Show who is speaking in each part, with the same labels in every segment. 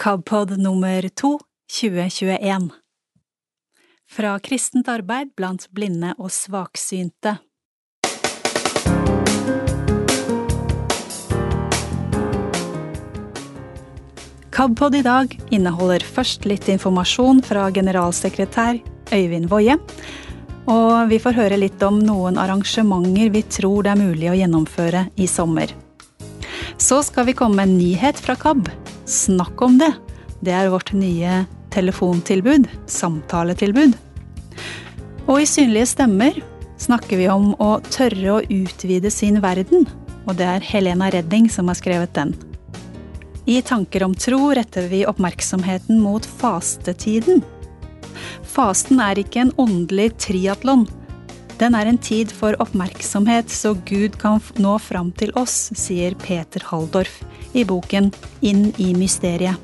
Speaker 1: KABpod nummer to 2021 Fra kristent arbeid blant blinde og svaksynte. KABpod i dag inneholder først litt informasjon fra generalsekretær Øyvind Woie, og vi får høre litt om noen arrangementer vi tror det er mulig å gjennomføre i sommer. Så skal vi komme med en nyhet fra KAB. Snakk om det. Det er vårt nye telefontilbud, samtaletilbud. Og i Synlige stemmer snakker vi om å tørre å utvide sin verden. Og det er Helena Redding som har skrevet den. I Tanker om tro retter vi oppmerksomheten mot fastetiden. Fasten er ikke en åndelig triatlon. Den er en tid for oppmerksomhet så Gud kan nå fram til oss, sier Peter Halldorf i boken Inn i mysteriet.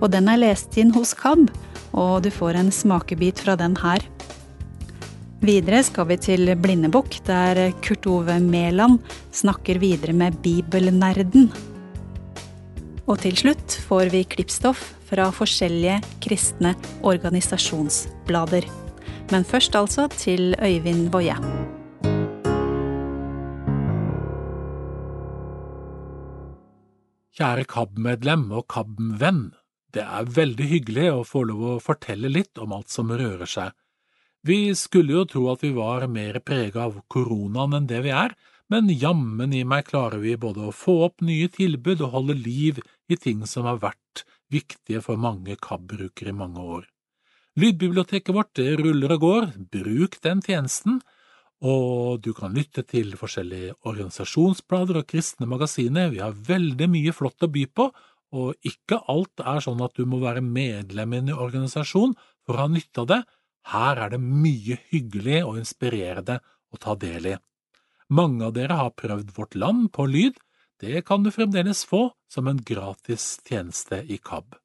Speaker 1: Og den er lest inn hos KAB, og du får en smakebit fra den her. Videre skal vi til Blindebukk, der Kurt Ove Mæland snakker videre med bibelnerden. Og til slutt får vi klippstoff fra forskjellige kristne organisasjonsblader. Men først altså til Øyvind Boje.
Speaker 2: Kjære KAB-medlem og KAB-venn. Det er veldig hyggelig å få lov å fortelle litt om alt som rører seg. Vi skulle jo tro at vi var mer prega av koronaen enn det vi er, men jammen i meg klarer vi både å få opp nye tilbud og holde liv i ting som har vært viktige for mange KAB-brukere i mange år. Lydbiblioteket vårt ruller og går, bruk den tjenesten, og du kan lytte til forskjellige organisasjonsblader og kristne magasiner, vi har veldig mye flott å by på, og ikke alt er sånn at du må være medlem i en organisasjon for å ha nytte av det, her er det mye hyggelig og inspirerende å ta del i. Mange av dere har prøvd Vårt Land på lyd, det kan du fremdeles få som en gratis tjeneste i KAB.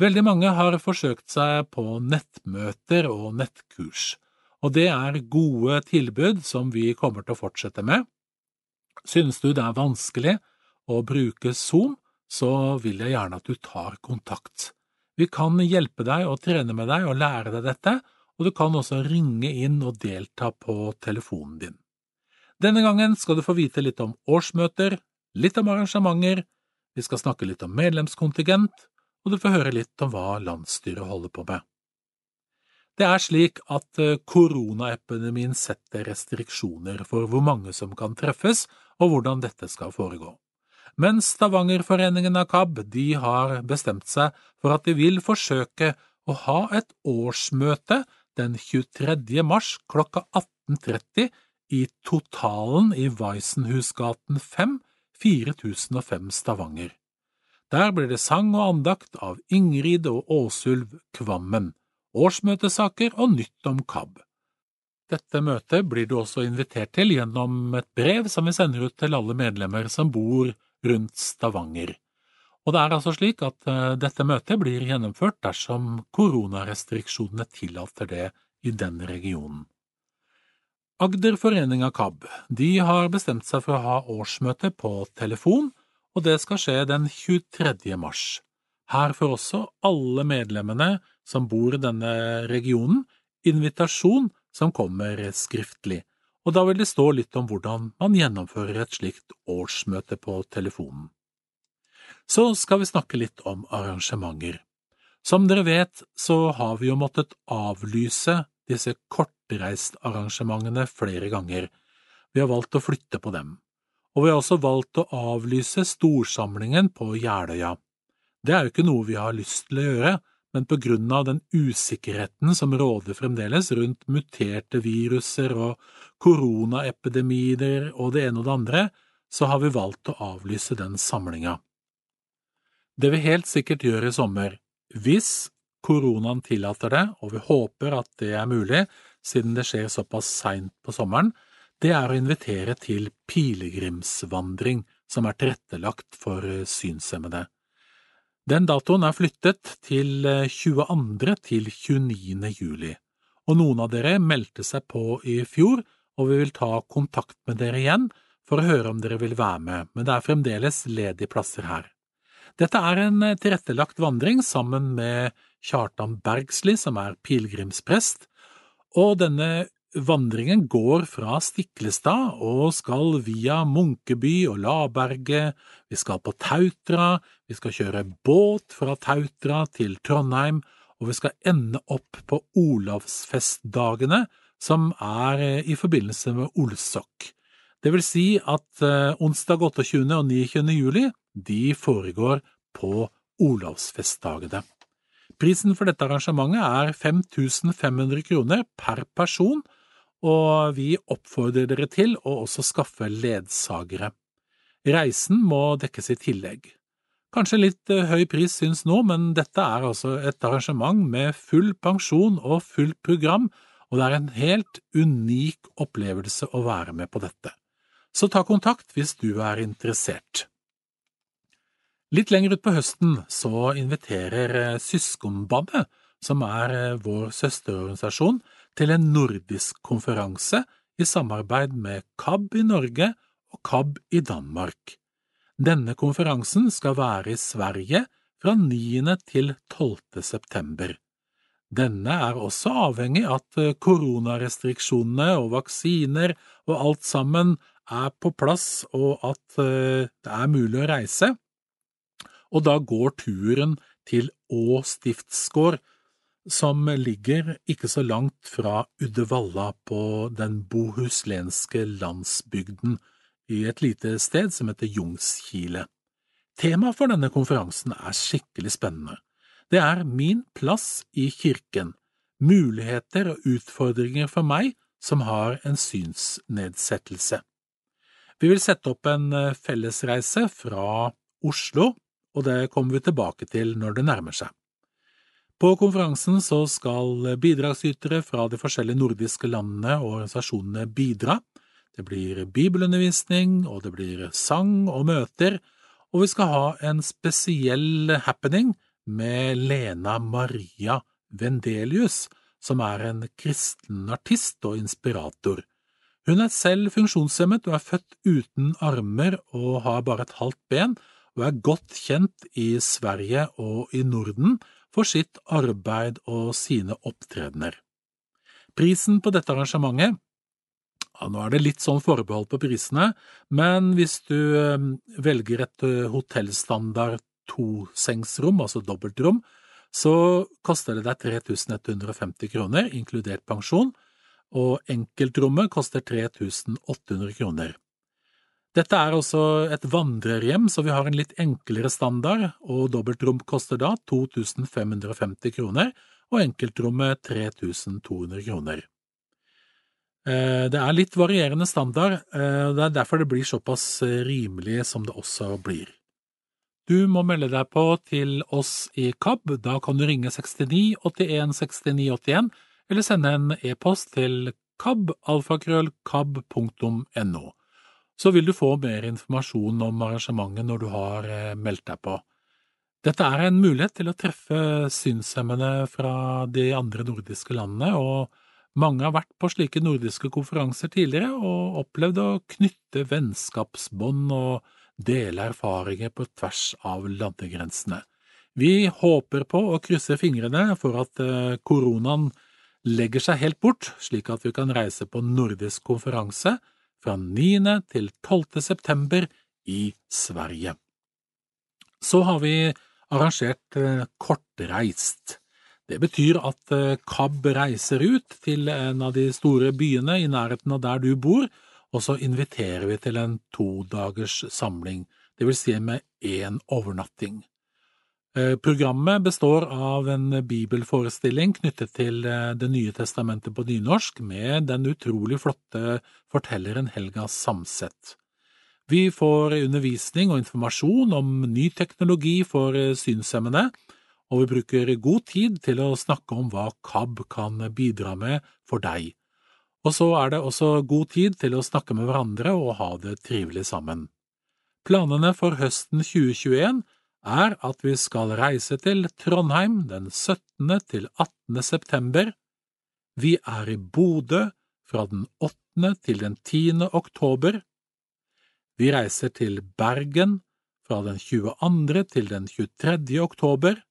Speaker 2: Veldig mange har forsøkt seg på nettmøter og nettkurs og det er gode tilbud som vi kommer til å fortsette med. Synes du det er vanskelig å bruke Zoom, så vil jeg gjerne at du tar kontakt. Vi kan hjelpe deg og trene med deg og lære deg dette, og du kan også ringe inn og delta på telefonen din. Denne gangen skal du få vite litt om årsmøter, litt om arrangementer, vi skal snakke litt om medlemskontingent, og du får høre litt om hva landsstyret holder på med. Det er slik at eh, koronaepidemien setter restriksjoner for hvor mange som kan treffes og hvordan dette skal foregå. Men Stavangerforeningen av KAB de har bestemt seg for at de vil forsøke å ha et årsmøte den 23. mars klokka 18.30 i Totalen i Weissenhusgaten 5, 4005 Stavanger. Der blir det sang og andakt av Ingrid og Åsulv Kvammen årsmøtesaker og nytt om KAB. Dette møtet blir du også invitert til gjennom et brev som vi sender ut til alle medlemmer som bor rundt Stavanger. Og det er altså slik at eh, dette møtet blir gjennomført dersom koronarestriksjonene tillater det i den regionen. Agder forening av KAB de har bestemt seg for å ha årsmøte på telefon, og det skal skje den 23. mars. Her får også alle medlemmene som bor i denne regionen, invitasjon som kommer skriftlig, og da vil det stå litt om hvordan man gjennomfører et slikt årsmøte på telefonen. Så skal vi snakke litt om arrangementer. Som dere vet, så har vi jo måttet avlyse disse kortreistarrangementene flere ganger. Vi har valgt å flytte på dem. Og vi har også valgt å avlyse storsamlingen på Jeløya. Det er jo ikke noe vi har lyst til å gjøre, men på grunn av den usikkerheten som råder fremdeles rundt muterte viruser og koronaepidemier og det ene og det andre, så har vi valgt å avlyse den samlinga. Det vi helt sikkert gjør i sommer, hvis koronaen tillater det, og vi håper at det er mulig siden det skjer såpass seint på sommeren, det er å invitere til pilegrimsvandring som er tilrettelagt for synshemmede. Den datoen er flyttet til 22. Eh, til 29. juli, og noen av dere meldte seg på i fjor, og vi vil ta kontakt med dere igjen for å høre om dere vil være med, men det er fremdeles ledige plasser her. Dette er en tilrettelagt vandring sammen med Kjartan Bergsli, som er pilegrimsprest, og denne vandringen går fra Stiklestad og skal via Munkeby og Laberget, vi skal på Tautra, vi skal kjøre båt fra Tautra til Trondheim, og vi skal ende opp på Olavsfestdagene, som er i forbindelse med Olsok. Det vil si at eh, onsdag 28. og 29. juli de foregår på Olavsfestdagene. Prisen for dette arrangementet er 5500 kroner per person, og vi oppfordrer dere til å også skaffe ledsagere. Reisen må dekkes i tillegg. Kanskje litt eh, høy pris syns nå, men dette er altså et arrangement med full pensjon og fullt program, og det er en helt unik opplevelse å være med på dette så ta kontakt hvis du er interessert. Litt lenger utpå høsten så inviterer eh, Søskenbandet, som er eh, vår søsterorganisasjon, til en nordisk konferanse i samarbeid med KAB i Norge og KAB i Danmark. Denne konferansen skal være i Sverige fra 9. til 12. september. Denne er også avhengig av at eh, koronarestriksjonene og vaksiner og alt sammen er på plass og at eh, det er mulig å reise, og da går turen til Å stiftsgård, som ligger ikke så langt fra Uddevalla på den bohuslenske landsbygden, i et lite sted som heter Jungskile. Temaet for denne konferansen er skikkelig spennende. Det er Min plass i kirken – muligheter og utfordringer for meg som har en synsnedsettelse. Vi vil sette opp en eh, fellesreise fra Oslo, og det kommer vi tilbake til når det nærmer seg. På konferansen så skal bidragsytere fra de forskjellige nordiske landene og organisasjonene bidra. Det blir bibelundervisning, og det blir sang og møter, og vi skal ha en spesiell happening med Lena Maria Vendelius, som er en kristen artist og inspirator. Hun er selv funksjonshemmet og er født uten armer og har bare et halvt ben, og er godt kjent i Sverige og i Norden for sitt arbeid og sine opptredener. Prisen på dette arrangementet ja, Nå er det litt sånn forbehold på prisene, men hvis du eh, velger et eh, hotellstandard tosengsrom, altså dobbeltrom, så koster det deg 3150 kroner, inkludert pensjon, og enkeltrommet koster 3800 kroner. Dette er også et vandrerhjem, så vi har en litt enklere standard, og dobbeltrom koster da 2550 kroner, og enkeltrommet 3200 kroner. Eh, det er litt varierende standard, og det er derfor det blir såpass rimelig som det også blir. Du må melde deg på til oss i KAB, da kan du ringe 69 81 69 81 eller sende en e-post til kabalfakrøllkab.no. Så vil du få mer informasjon om arrangementet når du har eh, meldt deg på. Dette er en mulighet til å treffe synshemmede fra de andre nordiske landene, og mange har vært på slike nordiske konferanser tidligere og opplevd å knytte vennskapsbånd og dele erfaringer på tvers av landegrensene. Vi håper på å krysse fingrene for at eh, koronaen legger seg helt bort, slik at vi kan reise på nordisk konferanse fra 9. til 12. september i Sverige. Så har vi arrangert eh, Kortreist. Det betyr at eh, KAB reiser ut til en av de store byene i nærheten av der du bor, og så inviterer vi til en todagers samling, det vil si med én overnatting. Eh, programmet består av en bibelforestilling knyttet til eh, Det nye testamentet på nynorsk, med den utrolig flotte fortelleren Helga Samset. Vi får undervisning og informasjon om ny teknologi for eh, synshemmede, og vi bruker god tid til å snakke om hva KAB kan bidra med for deg. Og så er det også god tid til å snakke med hverandre og ha det trivelig sammen. Planene for høsten 2021 er at vi skal reise til Trondheim den 17. til 18. september. Vi er i Bodø fra den 8. til den 10. oktober. Vi reiser til Bergen fra den 22. til den 23. oktober.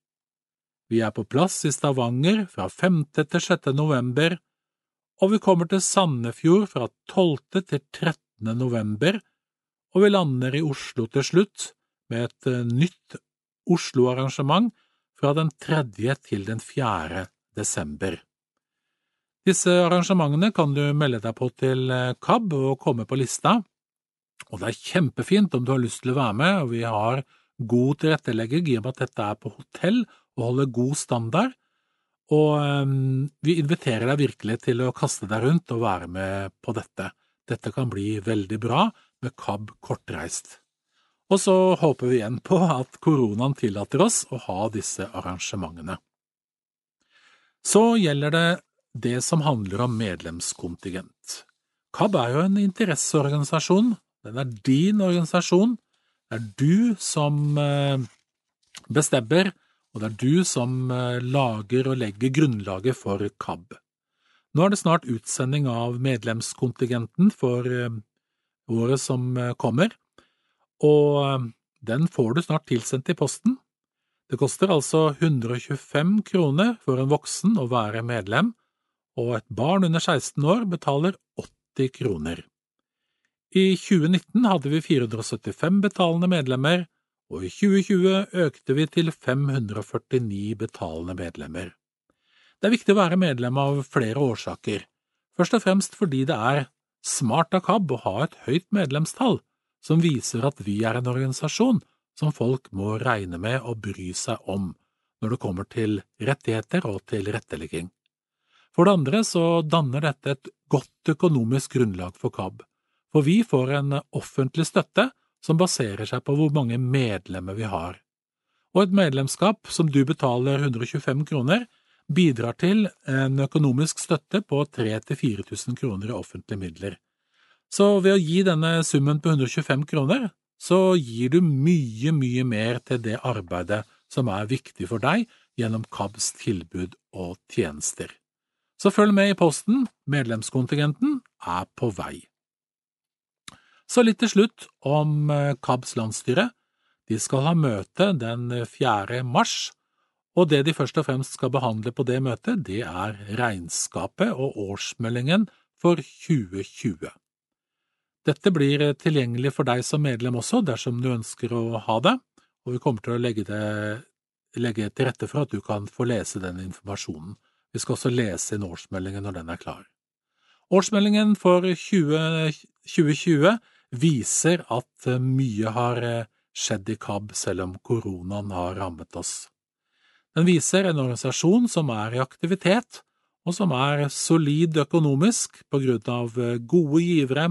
Speaker 2: Vi er på plass i Stavanger fra 5. til 6. november, og vi kommer til Sandefjord fra 12. til 13. november, og vi lander i Oslo til slutt med et eh, nytt Oslo-arrangement fra den 3. til den 4. desember. Disse arrangementene kan du melde deg på til eh, KAB og komme på lista, og det er kjempefint om du har lyst til å være med, og vi har god tilrettelegging i og med at dette er på hotell og holder god standard, og um, vi inviterer deg virkelig til å kaste deg rundt og være med på dette. Dette kan bli veldig bra med KAB kortreist. Og så håper vi igjen på at koronaen tillater oss å ha disse arrangementene. Så gjelder det det som handler om medlemskontingent. KAB er jo en interesseorganisasjon, den er din organisasjon, det er du som eh, bestemmer og det er du som eh, lager og legger grunnlaget for KAB. Nå er det snart utsending av medlemskontingenten for eh, året som kommer, og den får du snart tilsendt i posten. Det koster altså 125 kroner for en voksen å være medlem, og et barn under 16 år betaler 80 kroner. I 2019 hadde vi 475 betalende medlemmer, og i 2020 økte vi til 549 betalende medlemmer. Det er viktig å være medlem av flere årsaker, først og fremst fordi det er smart av KAB å ha et høyt medlemstall som viser at vi er en organisasjon som folk må regne med å bry seg om når det kommer til rettigheter og tilrettelegging. For det andre så danner dette et godt økonomisk grunnlag for KAB, for vi får en offentlig støtte som baserer seg på hvor mange medlemmer vi har. Og et medlemskap som du betaler 125 kroner, bidrar til en økonomisk støtte på 3000–4000 kroner i offentlige midler. Så ved å gi denne summen på 125 kroner, så gir du mye, mye mer til det arbeidet som er viktig for deg gjennom KABs tilbud og tjenester. Så følg med i posten, medlemskontingenten er på vei. Så litt til slutt om eh, KABs landsstyre. De skal ha møte den 4. mars, og det de først og fremst skal behandle på det møtet, det er regnskapet og årsmeldingen for 2020. Dette blir tilgjengelig for deg som medlem også, dersom du ønsker å ha det, og vi kommer til å legge, det, legge til rette for at du kan få lese den informasjonen. Vi skal også lese inn årsmeldingen når den er klar. Årsmeldingen for 20, 2020 viser at eh, mye har eh, skjedd i KAB selv om koronaen har rammet oss. Den viser en organisasjon som er i aktivitet, og som er solid økonomisk på grunn av eh, gode givere.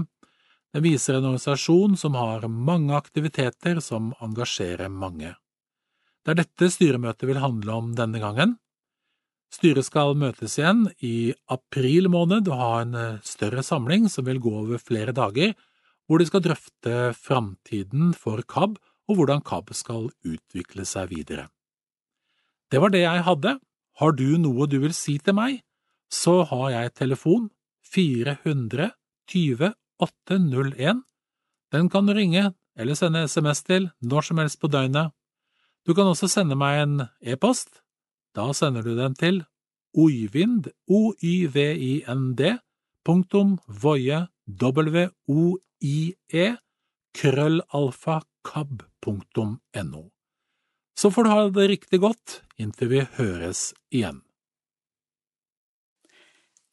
Speaker 2: Den viser en organisasjon som har mange aktiviteter som engasjerer mange. Det er dette styremøtet vil handle om denne gangen. Styret skal møtes igjen i april måned og ha en større samling som vil gå over flere dager, hvor de skal drøfte framtiden for KAB og hvordan KAB skal utvikle seg videre. Det var det jeg hadde. Har du noe du vil si til meg, så har jeg telefon 400 20 801. Den kan du ringe eller sende SMS til når som helst på døgnet. Du kan også sende meg en e-post. Da sender du den til oivind, o-y-v-i-n-d, punktum voie, w-o ie krøllalfakab.no. Så får du ha det riktig godt inntil vi høres igjen.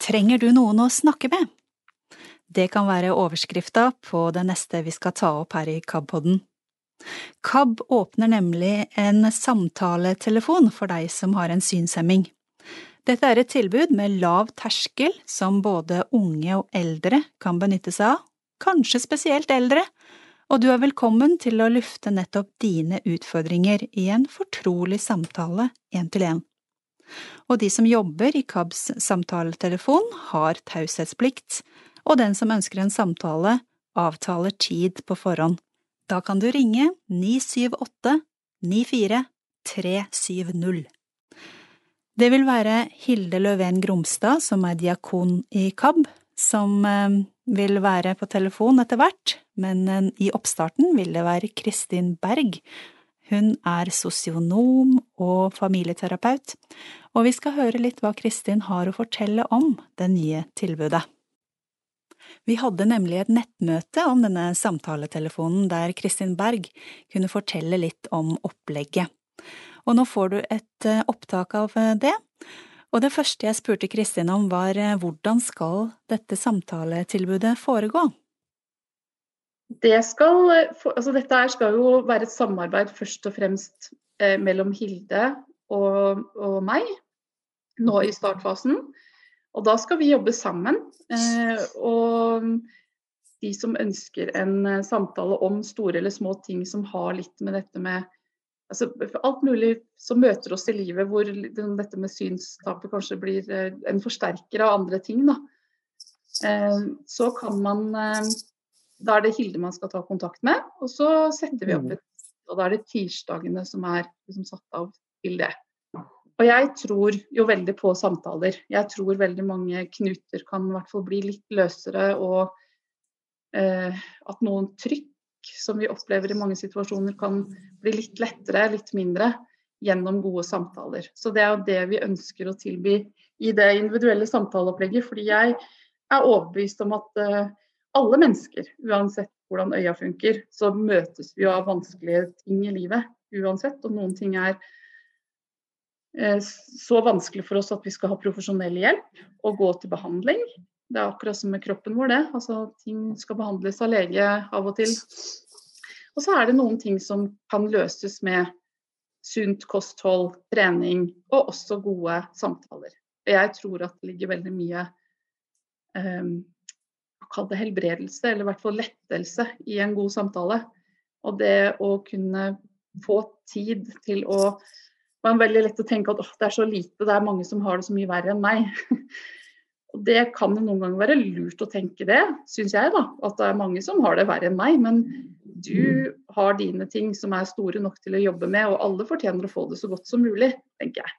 Speaker 1: Trenger du noen å snakke med? Det kan være overskrifta på det neste vi skal ta opp her i KAB-podden. KAB åpner nemlig en samtaletelefon for deg som har en synshemming. Dette er et tilbud med lav terskel som både unge og eldre kan benytte seg av, kanskje spesielt eldre, og du er velkommen til å lufte nettopp dine utfordringer i en fortrolig samtale én til én. Og de som jobber i KABs samtaletelefon, har taushetsplikt, og den som ønsker en samtale, avtaler tid på forhånd. Da kan du ringe 978 94 370. Det vil være Hilde Løven Gromstad, som er diakon i KAB, som eh, vil være på telefon etter hvert, men eh, i oppstarten vil det være Kristin Berg. Hun er sosionom og familieterapeut, og vi skal høre litt hva Kristin har å fortelle om det nye tilbudet. Vi hadde nemlig et nettmøte om denne samtaletelefonen der Kristin Berg kunne fortelle litt om opplegget. Og nå får du et eh, opptak av eh, det. Og det første jeg spurte Kristin om var eh, hvordan skal dette samtaletilbudet foregå?
Speaker 3: Det skal, altså dette skal jo være et samarbeid først og fremst mellom Hilde og, og, meg, nå i startfasen. Og da skal vi jobbe sammen. Eh, og de som ønsker en samtale om store eller små ting som har litt med dette med altså, alt mulig som møter oss i livet hvor dette med synstapet kanskje blir eh, en forsterker av andre ting. Da. Eh, så kan man eh, Da er det Hilde man skal ta kontakt med, og så setter vi opp mm. et Og da er det tirsdagene som er liksom satt av til det. Og jeg tror jo veldig på samtaler. Jeg tror veldig mange knuter kan i hvert fall bli litt løsere, og eh, at noen trykk som vi opplever i mange situasjoner, kan bli litt lettere, litt mindre, gjennom gode samtaler. Så det er jo det vi ønsker å tilby i det individuelle samtaleopplegget. Fordi jeg er overbevist om at eh, alle mennesker, uansett hvordan øya funker, så møtes vi jo av vanskelige ting i livet uansett. Og noen ting er så vanskelig for oss at vi skal ha profesjonell hjelp og gå til behandling. Det er akkurat som med kroppen vår, det. Altså, ting skal behandles av lege av og til. Og så er det noen ting som kan løses med sunt kosthold, trening og også gode samtaler. Jeg tror at det ligger veldig mye um, Kall det helbredelse, eller i hvert fall lettelse, i en god samtale. Og det å kunne få tid til å Det var veldig lett å tenke at det er så lite, det er mange som har det så mye verre enn meg. Og Det kan noen ganger være lurt å tenke det, syns jeg. da, At det er mange som har det verre enn meg. Men du har dine ting som er store nok til å jobbe med, og alle fortjener å få det så godt som mulig, tenker jeg.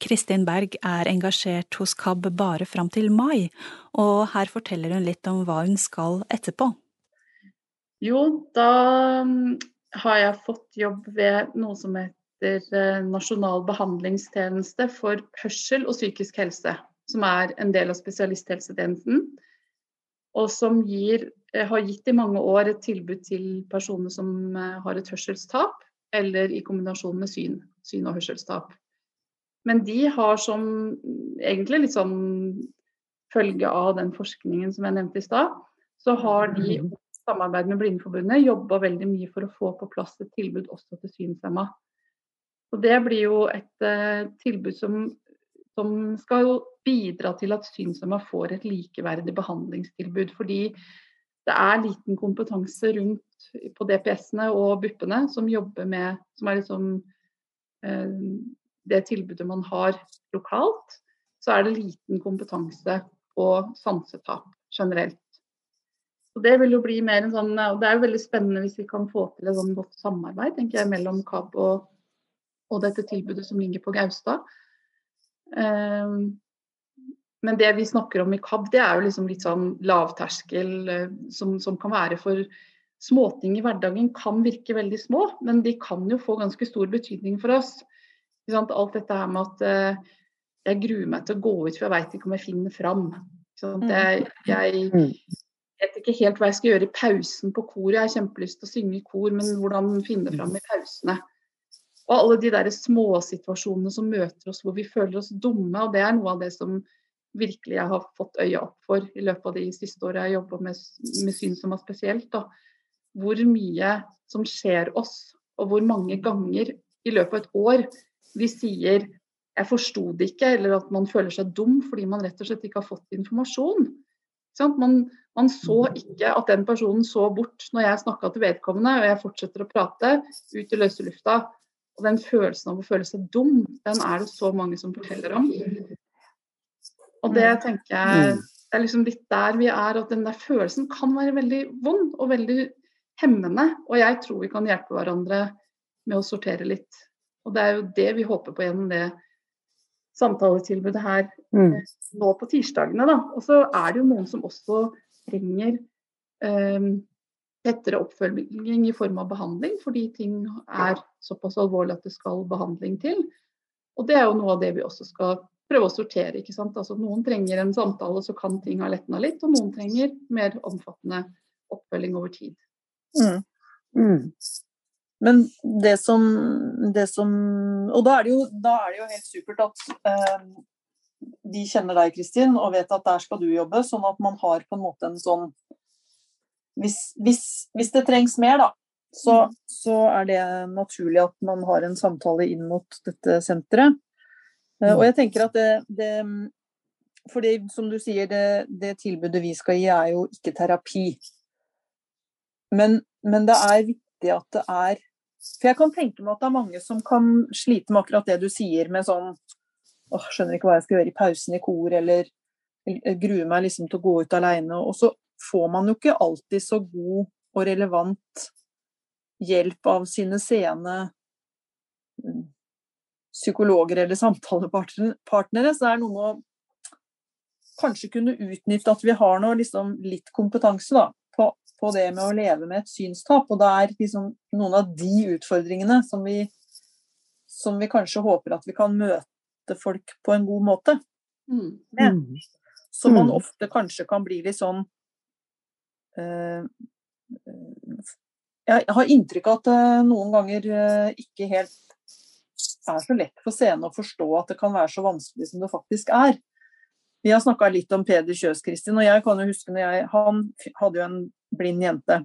Speaker 1: Kristin Berg er engasjert hos KAB bare fram til mai, og her forteller hun litt om hva hun skal etterpå.
Speaker 3: Jo, da mm, har jeg fått jobb ved noe som heter eh, Nasjonal behandlingstjeneste for hørsel og psykisk helse som er en del av spesialisthelsetjenesten. Og som gir, eh, har gitt i mange år et tilbud til personer som eh, har et hørselstap, eller i kombinasjon med syn, syn og hørselstap. Men de har som egentlig litt sånn følge av den forskningen som jeg nevnte i stad, så har de i samarbeid med Blindeforbundet jobba veldig mye for å få på plass et tilbud også til synshemma. Og det blir jo et uh, tilbud som, som skal bidra til at synshemma får et likeverdig behandlingstilbud. Fordi det er liten kompetanse rundt på DPS-ene og BUP-ene som jobber med som er liksom eh, det tilbudet man har lokalt. Så er det liten kompetanse på sansetap generelt. Og Det vil jo bli mer en sånn, og det er jo veldig spennende hvis vi kan få til et sånn godt samarbeid tenker jeg, mellom KAB og, og dette tilbudet som ligger på Gaustad. Um, men det vi snakker om i KAB, det er jo liksom litt sånn lavterskel eh, som, som, kan være for småting i hverdagen kan virke veldig små, men de kan jo få ganske stor betydning for oss. Alt dette her med at uh, jeg gruer meg til å gå ut, for jeg veit ikke om jeg finner fram. Mm. Jeg, jeg, mm. vet ikke helt hva jeg skal gjøre i pausen på koret. Jeg har kjempelyst til å synge i kor, men hvordan finne fram i pausene. Og alle de der småsituasjonene som møter oss hvor vi føler oss dumme, og det er noe av det som virkelig jeg har fått øya opp for i løpet av de siste åra jeg jobba med, med er spesielt. Da. Hvor mye som skjer oss, og hvor mange ganger i løpet av et år vi sier 'jeg forsto det ikke', eller at man føler seg dum fordi man rett og slett ikke har fått informasjon. Man, man, så ikke at den personen så bort når jeg snakka til vedkommende, og jeg fortsetter å prate ut i løse lufta. Og den følelsen av å føle seg dum, den er det så mange som forteller om. Og det mm. tenker jeg det er liksom litt der vi er, at den der følelsen kan være veldig vond og veldig hemmende. Og jeg tror vi kan hjelpe hverandre med å sortere litt. Og det er jo det vi håper på gjennom det samtaletilbudet her
Speaker 4: Mm.
Speaker 3: eh, nå på tirsdagene. Da. Og så er det jo noen som også trenger eh, tettere oppfølging i form av behandling, fordi ting er såpass alvorlig at det skal behandling til. Og det er jo noe av det vi også skal prøve å sortere. ikke sant? Altså Noen trenger en samtale, så kan ting ha letna litt, og noen trenger mer omfattende oppfølging over tid.
Speaker 4: Mm.
Speaker 5: Mm.
Speaker 4: Men det som, det som Og da er det jo, er det jo helt supert at eh, de kjenner deg, Kristin, og vet at der skal du jobbe, sånn at man har på en måte en sånn Hvis, hvis, hvis det trengs mer, da, så, så er det naturlig at man har en samtale inn mot dette senteret. Eh, og jeg tenker at det, det fordi, som du sier, det, det tilbudet vi skal gi, er jo ikke terapi. Men, men det er viktig at det er For jeg kan tenke meg at det er mange som kan slite med akkurat det du sier, med sånn åh, skjønner ikke hva jeg skal gjøre i pausen i kor, eller, eller gruer meg liksom til å gå ut alene. Og så får man jo ikke alltid så god og relevant hjelp av sine seende mm, psykologer eller samtalepartnere. Så det er noe med å kanskje kunne utnytte at vi har noe, liksom, litt kompetanse da, på, på, det med å leve med et synstap. Og det er liksom noen av de utfordringene som vi, som vi kanskje håper at vi kan møte folk på en god måte.
Speaker 3: Mm.
Speaker 4: Men, Så man
Speaker 5: Mm.
Speaker 4: ofte kanskje kan bli litt sånn Jeg har inntrykk av at det noen ganger eh, ikke helt er så lett for scenen å forstå at det kan være så vanskelig som det faktisk er. Vi har snakka litt om Peder Kjøs, Kristin, og jeg kan jo huske når jeg Han hadde jo en blind jente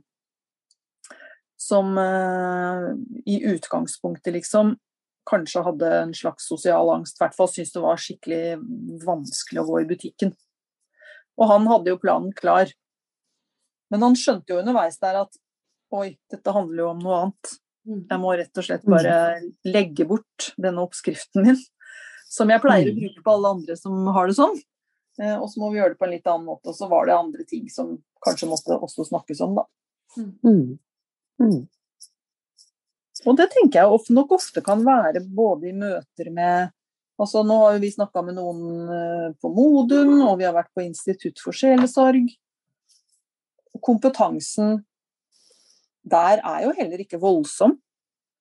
Speaker 4: som eh, i utgangspunktet liksom kanskje hadde en slags sosial angst, i hvert fall syntes det var skikkelig vanskelig å gå i butikken. Og han hadde jo planen klar. Men han skjønte jo underveis der at oi, dette handler jo om noe annet.
Speaker 3: Mm.
Speaker 4: Jeg må rett og slett bare legge bort denne oppskriften min, som jeg pleier å bruke på alle andre som har det sånn. Eh, Og så må vi gjøre det på en litt annen måte. Og så var det andre ting som kanskje måtte også snakkes om, da.
Speaker 5: Mm. Mm.
Speaker 4: Og det tenker jeg ofte nok ofte kan være både i møter med Altså nå har jo vi snakka med noen eh, på Modum, og vi har vært på Institutt for sjelesorg. Og kompetansen der er jo heller ikke voldsom.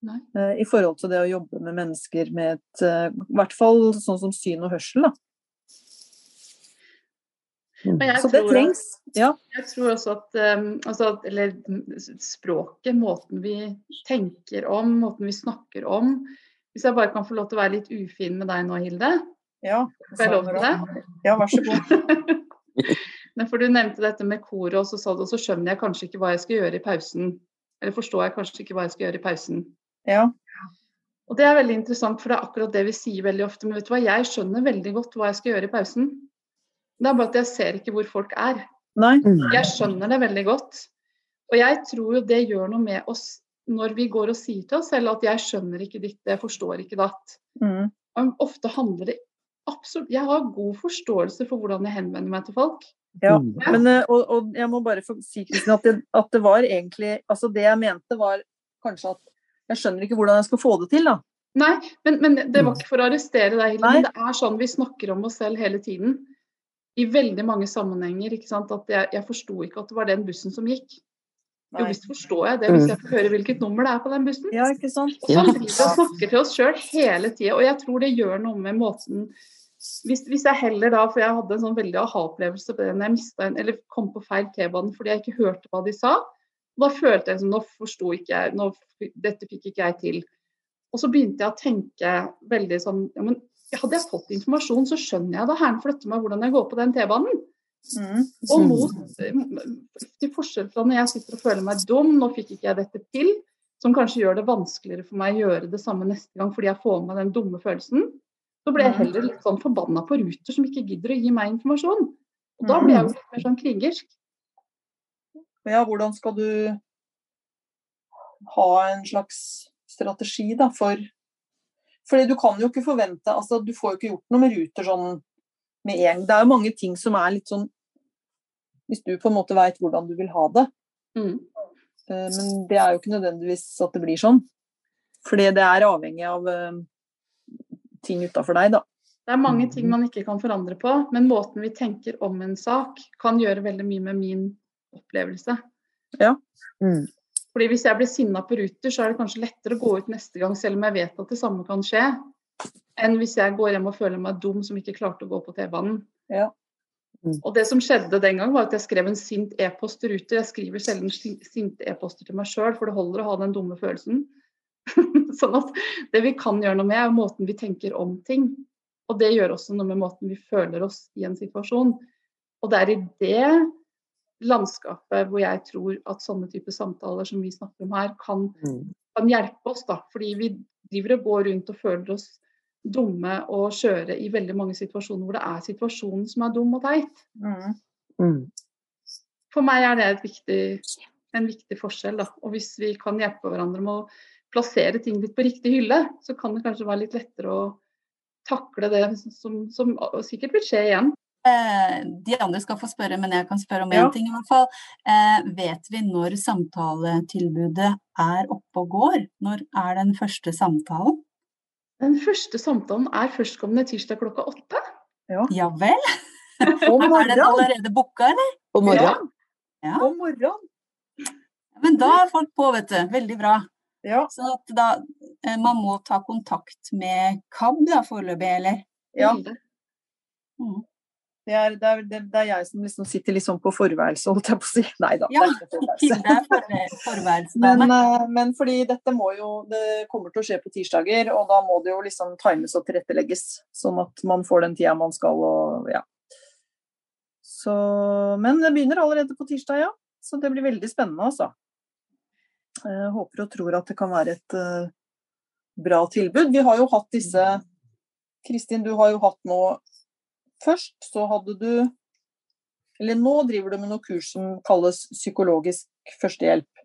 Speaker 3: Nei.
Speaker 4: eh, I forhold til det å jobbe med mennesker med et uh, I hvert fall sånn som syn og hørsel, da. Så det
Speaker 3: trengs. at-.
Speaker 4: Ja.
Speaker 3: Jeg tror også at, um, altså, at Eller språket, måten vi tenker om, måten vi snakker om Hvis jeg bare kan få lov til å være litt ufin med deg nå, Hilde?
Speaker 4: ja.
Speaker 3: Får jeg lov til det?
Speaker 4: Ja, vær så god.
Speaker 3: Nei, for Du nevnte dette med koret, og så sa du, og så skjønner jeg kanskje ikke hva jeg skal gjøre i pausen. Eller forstår jeg kanskje ikke hva jeg skal gjøre i pausen.
Speaker 4: Ja.
Speaker 3: Og Det er veldig interessant, for det er akkurat det vi sier veldig ofte. Men vet du hva, jeg skjønner veldig godt hva jeg skal gjøre i pausen. Det er bare at jeg ser ikke hvor folk er.
Speaker 4: Nei.
Speaker 3: Jeg skjønner det veldig godt. Og jeg tror jo det gjør noe med oss når vi går og sier til oss selv at jeg skjønner ikke ditt, jeg forstår ikke datt.
Speaker 4: Mm.
Speaker 3: Ofte handler det absolutt Jeg har god forståelse for hvordan jeg henvender meg til folk.
Speaker 4: Ja,
Speaker 5: Mm.
Speaker 4: men, eh, og, og jeg må bare få si Kristin, at, det, at det var egentlig Altså det jeg mente var kanskje at jeg skjønner ikke hvordan jeg skal få det til, da.
Speaker 3: Nei, men, men det var ikke for å arrestere deg, Hilde, det er sånn vi snakker om oss selv hele tiden. I veldig mange sammenhenger. ikke sant, At jeg, jeg forsto ikke at det var den bussen som gikk. Jo visst forstår jeg det, hvis jeg får høre hvilket nummer det er på den bussen.
Speaker 4: Ja, ikke sant?
Speaker 3: Og sånn snakker vi snakker til oss sjøl hele tida. Og jeg tror det gjør noe med måten hvis, hvis jeg heller da, for jeg hadde en sånn veldig aha-opplevelse på det når jeg mista en, eller kom på feil T-bane fordi jeg ikke hørte hva de sa. Og da følte jeg som nå forsto ikke jeg, nå, dette fikk ikke jeg til. Og så begynte jeg å tenke veldig sånn ja, men Hadde jeg fått informasjon, så skjønner jeg da herren flytter meg hvordan jeg går på den T-banen.
Speaker 4: Mm.
Speaker 3: Og mot, til forskjell fra når jeg sitter og føler meg dum, nå fikk ikke jeg dette til, som kanskje gjør det vanskeligere for meg å gjøre det samme neste gang fordi jeg får med den dumme følelsen, så ble jeg heller litt sånn forbanna på Ruter som ikke gidder å gi meg informasjon. Og da blir jeg jo litt mer sånn krigersk.
Speaker 4: Ja, hvordan skal du ha en slags strategi da for Fordi du kan jo ikke forvente altså Du får jo ikke gjort noe med Ruter sånn med en Det er jo mange ting som er litt sånn Hvis du på en måte veit hvordan du vil ha det,
Speaker 3: Mm.
Speaker 4: eh, men det er jo ikke nødvendigvis at det blir sånn. Fordi det er avhengig av eh, ting utafor deg, da.
Speaker 3: Det er mange ting man ikke kan forandre på, men måten vi tenker om en sak, kan gjøre veldig mye med min opplevelse.
Speaker 4: Ja.
Speaker 5: Mm.
Speaker 3: Fordi Hvis jeg blir sinna på Ruter, så er det kanskje lettere å gå ut neste gang, selv om jeg vet at det samme kan skje, enn hvis jeg går hjem og føler meg dum som ikke klarte å gå på T-banen.
Speaker 4: Ja.
Speaker 5: Mm.
Speaker 3: Og det som skjedde den gang, var at jeg skrev en sint e-post til Ruter. Jeg skriver sjelden si- sinte e-poster til meg sjøl, for det holder å ha den dumme følelsen. sånn at det vi kan gjøre noe med, er måten vi tenker om ting. Og det gjør også noe med måten vi føler oss i en situasjon. Og det er i det landskapet hvor jeg tror at sånne typer samtaler som vi snakker om her, kan,
Speaker 5: Mm.
Speaker 3: kan hjelpe oss. da, Fordi vi driver og går rundt og føler oss dumme og skjøre i veldig mange situasjoner hvor det er situasjonen som er dum og teit.
Speaker 4: Mm.
Speaker 5: Mm.
Speaker 3: For meg er det et viktig, en viktig forskjell. da, og Hvis vi kan hjelpe hverandre med å plassere ting litt på riktig hylle, så kan det kanskje være litt lettere å takle det som, som sikkert vil skje igjen.
Speaker 1: Eh, de andre skal få spørre, men jeg kan spørre om én
Speaker 4: Ja.
Speaker 1: ting i hvert fall. Eh, vet vi når samtaletilbudet er oppe og går? Når er den første samtalen?
Speaker 3: Den første samtalen er førstkommende tirsdag klokka åtte.
Speaker 1: Ja vel? Er den allerede booka, eller?
Speaker 5: På morgenen?
Speaker 1: Ja.
Speaker 4: Om morgenen!
Speaker 1: Men da er folk på, vet du. Veldig bra.
Speaker 4: Ja.
Speaker 1: Så at da, eh, man må ta kontakt med KAB da foreløpig, eller?
Speaker 4: ja.
Speaker 1: Mm.
Speaker 4: Det er, det, er, det, er jeg som liksom sitter liksom på forværelse, holdt jeg på å si. Nei da,
Speaker 1: Ja,
Speaker 4: det er ikke forværelse. Men, eh, men fordi dette må jo Det kommer til å skje på tirsdager, og da må det jo liksom times og tilrettelegges. Sånn at man får den tida man skal og ja. Så Men det begynner allerede på tirsdag, ja. Så det blir veldig spennende, altså. Jeg håper og tror at det kan være et eh, bra tilbud. Vi har jo hatt disse Kristin, du har jo hatt nå Først så hadde du Eller nå driver du med noe kurs som kalles psykologisk førstehjelp.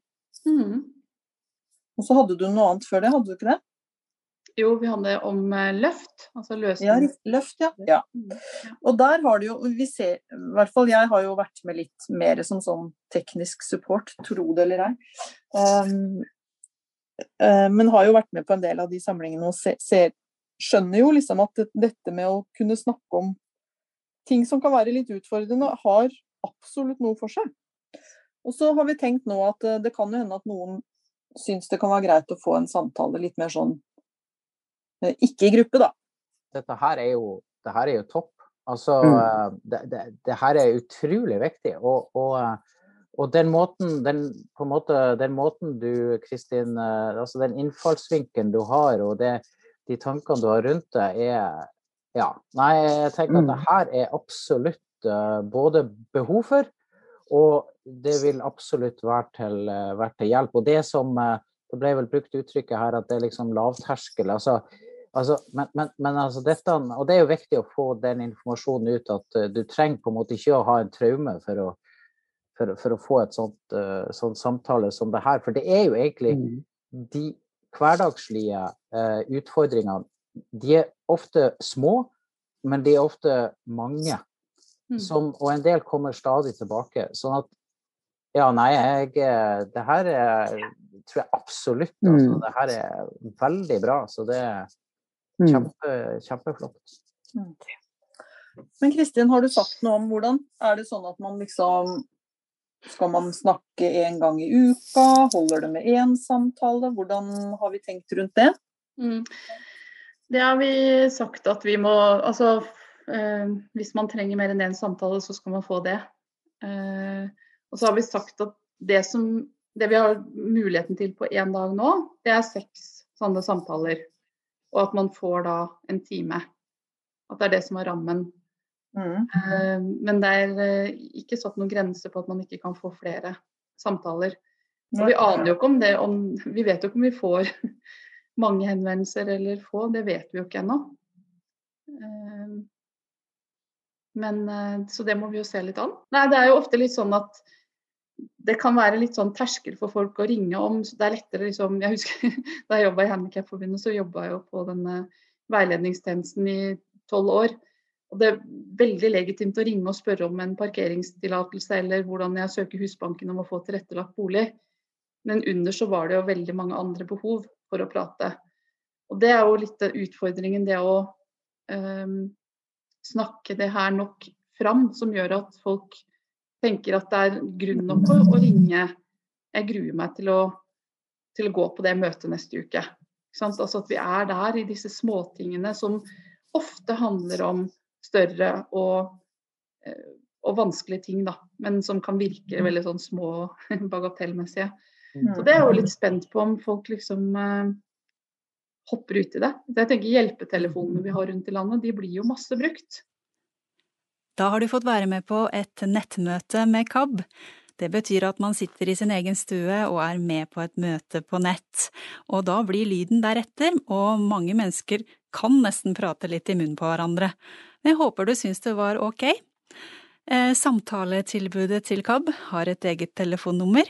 Speaker 3: Mm.
Speaker 4: Og så hadde du noe annet før det, hadde du ikke det?
Speaker 3: Jo, vi hadde om eh, løft, altså løsning.
Speaker 4: Ja, løft, ja. ja.
Speaker 3: Mhm.
Speaker 4: Og der har det jo Vi ser I hvert fall jeg har jo vært med litt mer som sånn teknisk support, tro det eller ei. Um, uh, men har jo vært med på en del av de samlingene og se, ser, skjønner jo liksom at dette med å kunne snakke om ting som kan være litt utfordrende, har absolutt noe for seg. Og så har vi tenkt nå at eh, det kan jo hende at noen syns det kan være greit å få en samtale litt mer sånn ikke i gruppe, da.
Speaker 6: dette her er jo, det her er jo topp. Altså,
Speaker 5: Mm.
Speaker 6: eh, det, det, det her er utrolig viktig. Og, og, eh, og den måten, den, måte, den måten du, Kristin, eh, altså den innfallsvinkelen du har, og det, de tankene du har rundt det, er Ja. Nei, jeg tenker at
Speaker 5: Mm.
Speaker 6: det her er absolutt eh, både behov for, og det vil absolutt være til, eh, være til hjelp. Og det som eh, Det ble vel brukt uttrykket her at det er liksom lavterskel. altså Altså, men, men, men altså dette, og det er jo viktig å få den informasjonen ut at uh, du trenger på en måte ikke å ha en traume for å, for, for å få et sånt, uh, sånt samtale som det her. For det er jo egentlig
Speaker 5: Mm.
Speaker 6: de hverdagslige uh, utfordringene. De er ofte små, men de er ofte mange.
Speaker 3: Mm.
Speaker 6: Som, og en del kommer stadig tilbake. Sånn at ja, nei, jeg Det her er, tror jeg absolutt altså,
Speaker 5: Mm.
Speaker 6: Det her er veldig bra. Så det er
Speaker 5: Mm.
Speaker 6: kjempe, kjempeflott.
Speaker 4: Men Kristin, har du sagt noe om hvordan er det sånn at man liksom Skal man snakke én gang i uka? Holder det med én samtale? Hvordan har vi tenkt rundt det?
Speaker 3: Mm. Det har vi sagt at vi må Altså eh, hvis man trenger mer enn én samtale, så skal man få det. Eh, og så har vi sagt at det som det vi har muligheten til på én dag nå, det er seks sånne samtaler. Og at man får da en time. At det er det som er rammen.
Speaker 4: Mm.
Speaker 3: Uh, Men det er eh, ikke satt noen grense på at man ikke kan få flere samtaler. Så vi aner jo ikke om det om, Vi vet jo ikke om vi får mange henvendelser eller få, det vet vi jo ikke ennå. Uh, Men Så det må vi jo se litt an. Nei, det er jo ofte litt sånn at det kan være litt sånn terskel for folk å ringe om. så Det er lettere liksom Jeg husker da jeg jobba i Handikapforbundet, så jobba jeg jo på denne veiledningstjenesten i tolv år. Og det er veldig legitimt å ringe og spørre om en parkeringstillatelse eller hvordan jeg søker Husbanken om å få tilrettelagt bolig. Men under så var det jo veldig mange andre behov for å prate. Og det er jo litt av utfordringen, det å um, snakke det her nok fram, som gjør at folk tenker at det er grunn nok å, ringe. Jeg gruer meg til å, til å, gå på det møtet neste uke. Altså At vi er der i disse småtingene som ofte handler om større og, eh, og vanskelige ting, da, men som kan virke veldig sånn små bagatellmessige. Så det er jeg jo litt spent på om folk liksom eh, hopper ut i det. Jeg tenker Hjelpetelefonene vi har rundt i landet, de blir jo masse brukt.
Speaker 1: Da har du fått være med på et nettmøte med KAB. Det betyr at man sitter i sin egen stue og er med på et møte på nett. Og da blir lyden deretter, og mange mennesker kan nesten prate litt i munnen på hverandre. Jeg håper du syns det var ok. Eh, samtaletilbudet til KAB har et eget telefonnummer.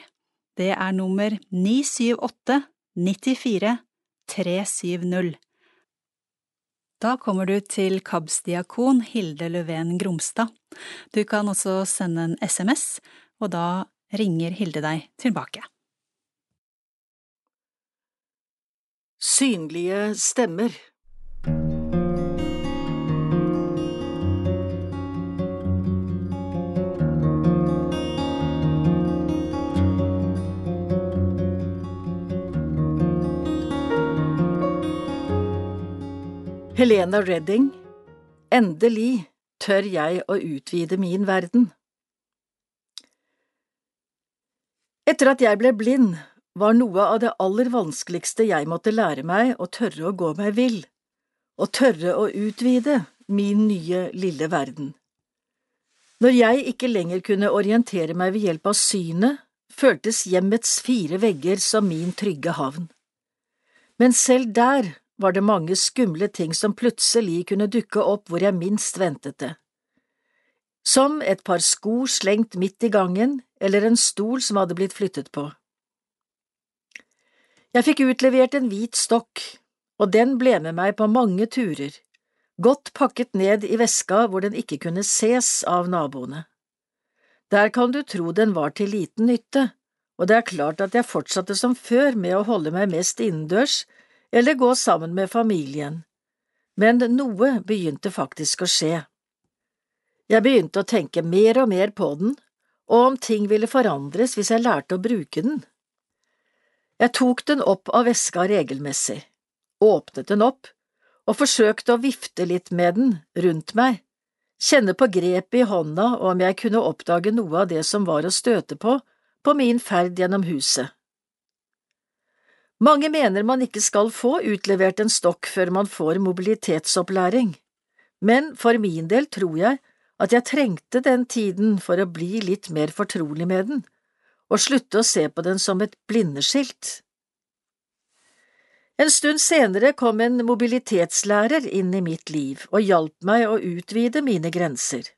Speaker 1: Det er nummer 978 94 370. Da kommer du til KABS-diakon Hilde Løven Gromstad. Du kan også sende en SMS, og da ringer Hilde deg tilbake.
Speaker 7: Synlige stemmer Helena Redding Endelig tør jeg å utvide min verden. Etter at jeg ble blind, var noe av det aller vanskeligste jeg måtte lære meg å tørre å gå meg vill, å tørre å utvide min nye, lille verden. Når jeg ikke lenger kunne orientere meg ved hjelp av synet, føltes hjemmets fire vegger som min trygge havn. Men selv der var det mange skumle ting som plutselig kunne dukke opp hvor jeg minst ventet det. Som et par sko slengt midt i gangen, eller en stol som hadde blitt flyttet på. Jeg fikk utlevert en hvit stokk, og den ble med meg på mange turer, godt pakket ned i veska hvor den ikke kunne ses av naboene. Der kan du tro den var til liten nytte, og det er klart at jeg fortsatte som før med å holde meg mest innendørs eller gå sammen med familien, men noe begynte faktisk å skje. Jeg begynte å tenke mer og mer på den, og om ting ville forandres hvis jeg lærte å bruke den. Jeg tok den opp av veska regelmessig, åpnet den opp og forsøkte å vifte litt med den rundt meg, kjenne på grepet i hånda og om jeg kunne oppdage noe av det som var å støte på på min ferd gjennom huset. Mange mener man ikke skal få utlevert en stokk før man får mobilitetsopplæring, men for min del tror jeg at jeg trengte den tiden for å bli litt mer fortrolig med den, og slutte å se på den som et blindeskilt. En stund senere kom en mobilitetslærer inn i mitt liv og hjalp meg å utvide mine grenser.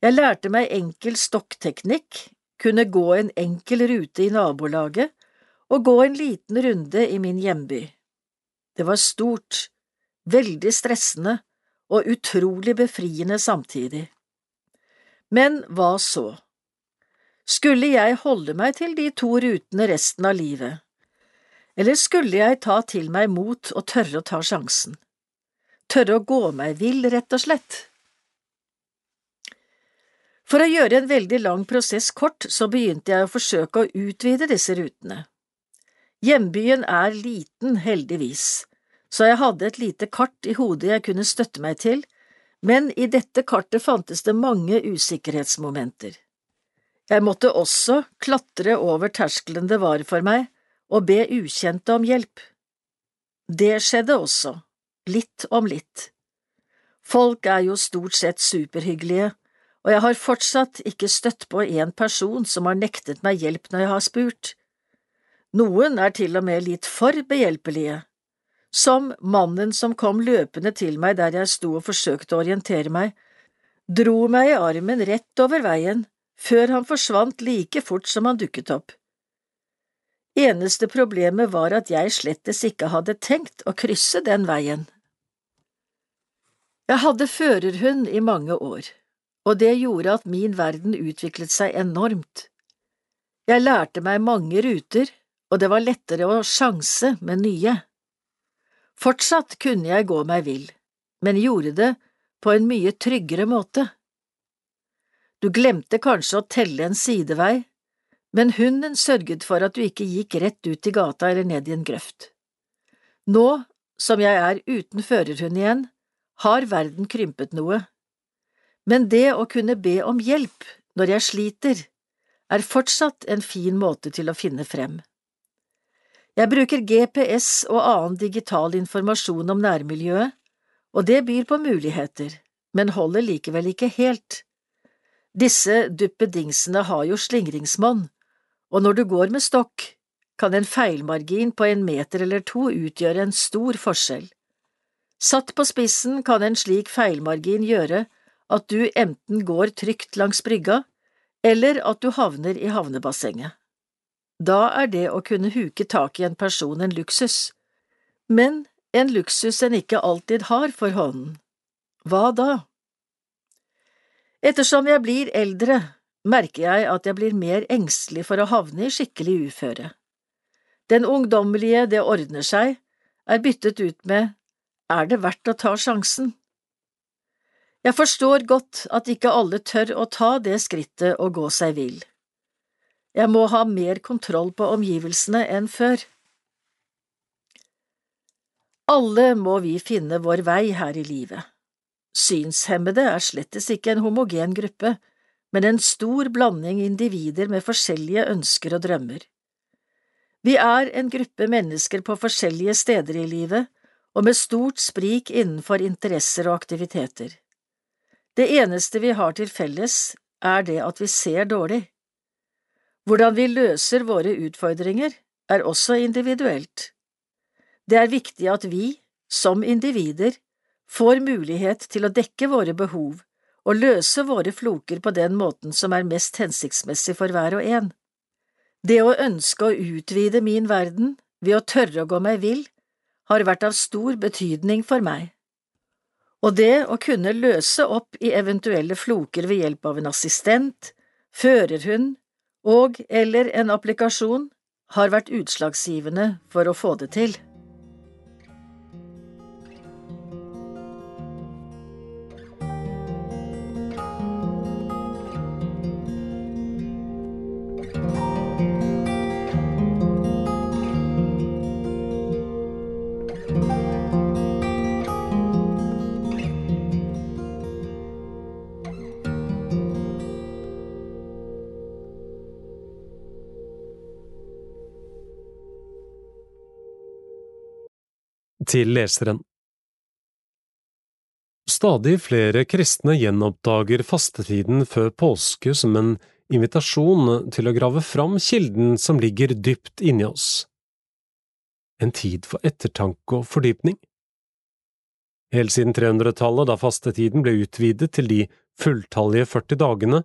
Speaker 7: Jeg lærte meg enkel stokkteknikk, kunne gå en enkel rute i nabolaget og gå en liten runde i min hjemby. Det var stort, veldig stressende og utrolig befriende samtidig. Men hva så? Skulle jeg holde meg til de to rutene resten av livet, eller skulle jeg ta til meg mot og tørre å ta sjansen? Tørre å gå meg vill, rett og slett? For å gjøre en veldig lang prosess kort, så begynte jeg å forsøke å utvide disse rutene. Hjembyen er liten, heldigvis, så jeg hadde et lite kart i hodet jeg kunne støtte meg til, men i dette kartet fantes det mange usikkerhetsmomenter. Jeg måtte også klatre over terskelen det var for meg, og be ukjente om hjelp. Det skjedde også, litt om litt. Folk er jo stort sett superhyggelige, og jeg har fortsatt ikke støtt på en person som har nektet meg hjelp når jeg har spurt. Noen er til og med litt for behjelpelige, som mannen som kom løpende til meg der jeg sto og forsøkte å orientere meg, dro meg i armen rett over veien, før han forsvant like fort som han dukket opp. Eneste problemet var at jeg slettes ikke hadde tenkt å krysse den veien. Jeg hadde førerhund i mange år, og det gjorde at min verden utviklet seg enormt. Jeg lærte meg mange ruter, og det var lettere å sjanse med nye. Fortsatt kunne jeg gå meg vill, men gjorde det på en mye tryggere måte. Du glemte kanskje å telle en sidevei, men hunden sørget for at du ikke gikk rett ut i gata eller ned i en grøft. Nå som jeg er uten førerhund igjen, har verden krympet noe, men det å kunne be om hjelp når jeg sliter, er fortsatt en fin måte til å finne frem. Jeg bruker GPS og annen digital informasjon om nærmiljøet, og det byr på muligheter, men holder likevel ikke helt. Disse duppedingsene har jo slingringsmonn, og når du går med stokk, kan en feilmargin på en meter eller to utgjøre en stor forskjell. Satt på spissen kan en slik feilmargin gjøre at du enten går trygt langs brygga, eller at du havner i havnebassenget. Da er det å kunne huke tak i en person en luksus, men en luksus en ikke alltid har for hånden. Hva da? Ettersom jeg blir eldre, merker jeg at jeg blir mer engstelig for å havne i skikkelig uføre. Den ungdommelige det ordner seg er byttet ut med er det verdt å ta sjansen? Jeg forstår godt at ikke alle tør å ta det skrittet og gå seg vill. Jeg må ha mer kontroll på omgivelsene enn før. Alle må vi finne vår vei her i livet. Synshemmede er slettes ikke en homogen gruppe, men en stor blanding individer med forskjellige ønsker og drømmer. Vi er en gruppe mennesker på forskjellige steder i livet og med stort sprik innenfor interesser og aktiviteter. Det eneste vi har til felles, er det at vi ser dårlig. Hvordan vi løser våre utfordringer, er også individuelt. Det er viktig at vi, som individer, får mulighet til å dekke våre behov og løse våre floker på den måten som er mest hensiktsmessig for hver og en. Det å ønske å utvide min verden ved å tørre å gå meg vill har vært av stor betydning for meg, og det å kunne løse opp i eventuelle floker ved hjelp av en assistent, førerhund og eller en applikasjon har vært utslagsgivende for å få det til.
Speaker 8: Til leseren. Stadig flere kristne gjenoppdager fastetiden før påske som en invitasjon til å grave fram kilden som ligger dypt inni oss. En tid for ettertanke og fordypning. Helt siden 300-tallet, da fastetiden ble utvidet til de fulltallige 40 dagene,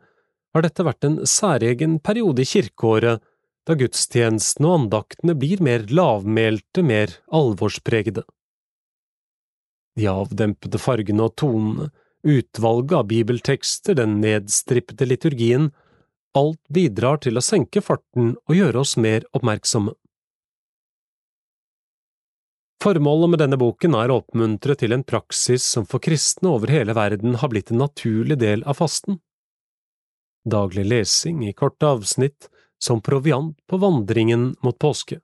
Speaker 8: har dette vært en særegen periode i kirkeåret da gudstjenestene og andaktene blir mer lavmælte, mer alvorspregede. De avdempede fargene og tonene, utvalget av bibeltekster, den nedstrippede liturgien, alt bidrar til å senke farten og gjøre oss mer oppmerksomme. Formålet med denne boken er å oppmuntre til en praksis som for kristne over hele verden har blitt en naturlig del av fasten. Daglig lesing i korte avsnitt som proviant på vandringen mot påske.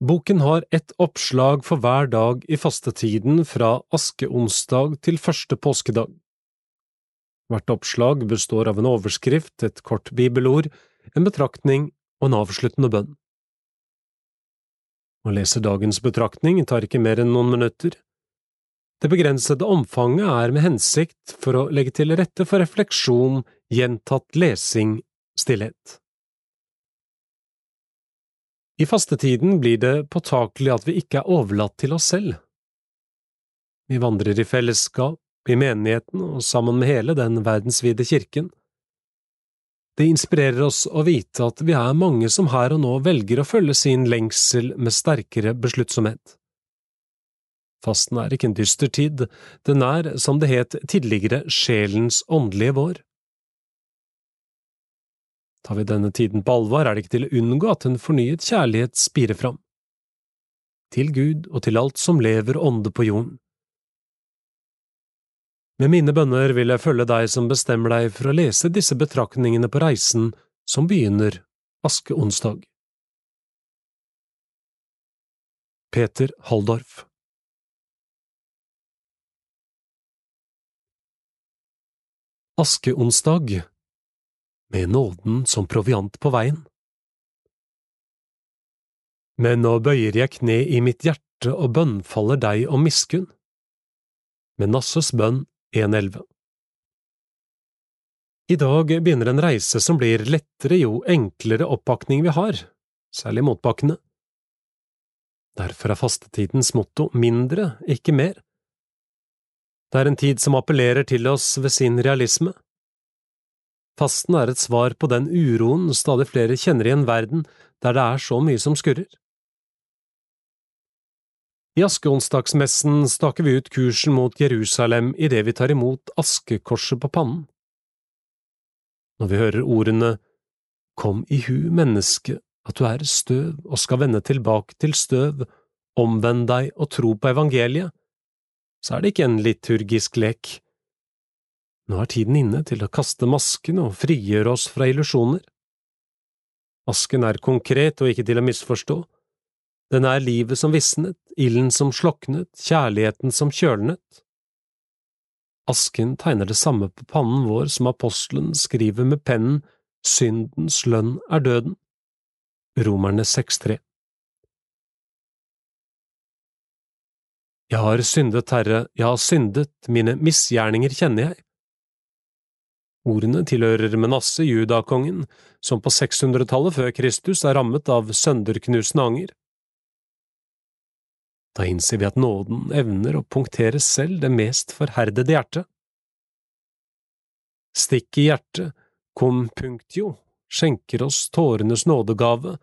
Speaker 8: Boken har ett oppslag for hver dag i fastetiden fra askeonsdag til første påskedag. Hvert oppslag består av en overskrift, et kort bibelord, en betraktning og en avsluttende bønn. Å lese dagens betraktning tar ikke mer enn noen minutter. Det begrensede omfanget er med hensikt for å legge til rette for refleksjon, gjentatt lesing stillhet. I fastetiden blir det påtakelig at vi ikke er overlatt til oss selv. Vi vandrer i fellesskap, i menigheten og sammen med hele den verdensvide kirken. Det inspirerer oss å vite at vi er mange som her og nå velger å følge sin lengsel med sterkere besluttsomhet. Fasten er ikke en dyster tid, den er, som det het tidligere, sjelens åndelige vår. Tar vi denne tiden på alvor, er det ikke til å unngå at en fornyet kjærlighet spirer fram. Til Gud og til alt som lever ånde på jorden, Med mine bønner vil jeg følge deg som bestemmer deg for å lese disse betraktningene på reisen som begynner askeonsdag. Peter Halldorf Askeonsdag med nåden som proviant på veien. Men nå bøyer jeg kne i mitt hjerte og bønnfaller deg om miskunn. Med Nasses bønn 1.11 I dag begynner en reise som blir lettere jo enklere oppakning vi har, særlig motbakkene. Derfor er fastetidens motto mindre, ikke mer. Det er en tid som appellerer til oss ved sin realisme. Fasten er et svar på den uroen stadig flere kjenner i en verden der det er så mye som skurrer. I askeonsdagsmessen staker vi ut kursen mot Jerusalem idet vi tar imot askekorset på pannen. Når vi hører ordene Kom i hu, menneske, at du er støv og skal vende tilbake til støv, omvend deg og tro på evangeliet, så er det ikke en liturgisk lek. Nå er tiden inne til å kaste masken og frigjøre oss fra illusjoner. Asken er konkret og ikke til å misforstå. Den er livet som visnet, ilden som sloknet, kjærligheten som kjølnet. Asken tegner det samme på pannen vår som apostelen skriver med pennen Syndens lønn er døden. Romerne 6.3 Jeg har syndet, Herre, jeg har syndet, mine misgjerninger kjenner jeg. Ordene tilhører Menasse, judakongen, som på 600-tallet før Kristus er rammet av sønderknusende anger. Da innser vi at nåden evner å punktere selv det mest forherdede hjertet. Stikk i hjertet, cum punctio, skjenker oss tårenes nådegave,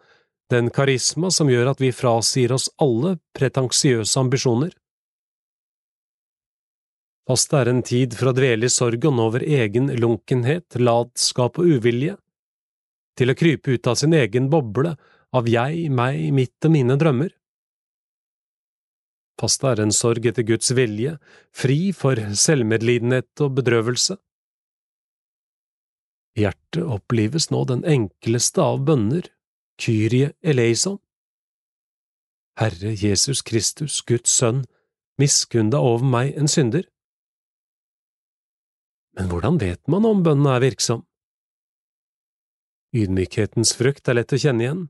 Speaker 8: den karisma som gjør at vi frasier oss alle pretensiøse ambisjoner. Faste er en tid for å dvele i sorgen over egen lunkenhet, latskap og uvilje, til å krype ut av sin egen boble av jeg, meg, mitt og mine drømmer. Faste er en sorg etter Guds vilje, fri for selvmedlidenhet og bedrøvelse. Hjertet opplives nå den enkleste av bønner, Kyrie eleison. Herre Jesus Kristus, Guds sønn, miskunn deg over meg, en synder. Men hvordan vet man om bønnen er virksom? Ydmykhetens frukt er lett å kjenne igjen,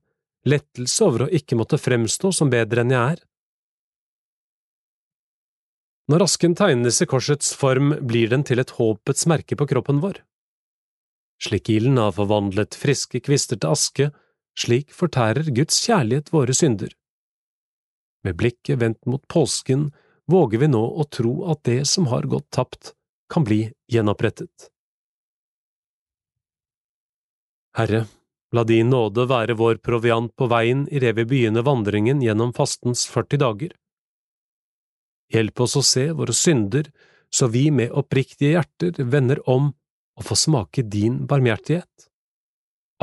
Speaker 8: lettelse over å ikke måtte fremstå som bedre enn jeg er. Når asken tegnes i korsets form, blir den til et håpets merke på kroppen vår. Slik ilden har forvandlet friske kvister til aske, slik fortærer Guds kjærlighet våre synder. Med blikket vendt mot påsken våger vi nå å tro at det som har gått tapt, kan bli gjenopprettet. Herre, la din nåde være vår proviant på veien idet vi begynner vandringen gjennom fastens 40 dager. Hjelp oss å se våre synder, så vi med oppriktige hjerter vender om og får smake din barmhjertighet.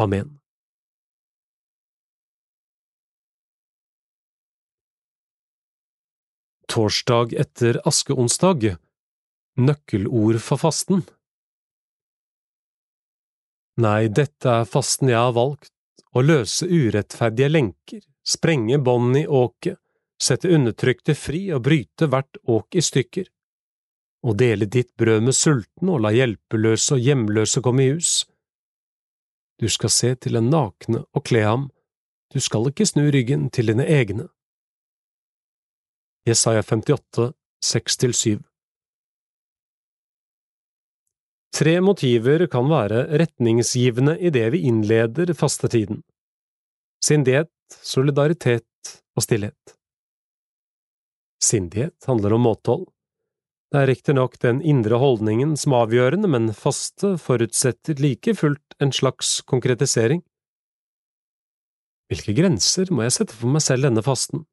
Speaker 8: Amen. Torsdag etter askeonsdag Nøkkelord for fasten Nei, dette er fasten jeg har valgt, å løse urettferdige lenker, sprenge bånd i åket, sette undertrykte fri og bryte hvert åk i stykker, og dele ditt brød med sultne og la hjelpeløse og hjemløse komme i hus. Du skal se til en nakne og kle ham, du skal ikke snu ryggen til dine egne. Jesaja 58, 6–7 Tre motiver kan være retningsgivende i det vi innleder fastetiden. Sindighet, solidaritet og stillhet. Sindighet handler om måtehold. Det er riktignok den indre holdningen som er avgjørende, men faste forutsetter like fullt en slags konkretisering. Hvilke grenser må jeg sette for meg selv denne fasten?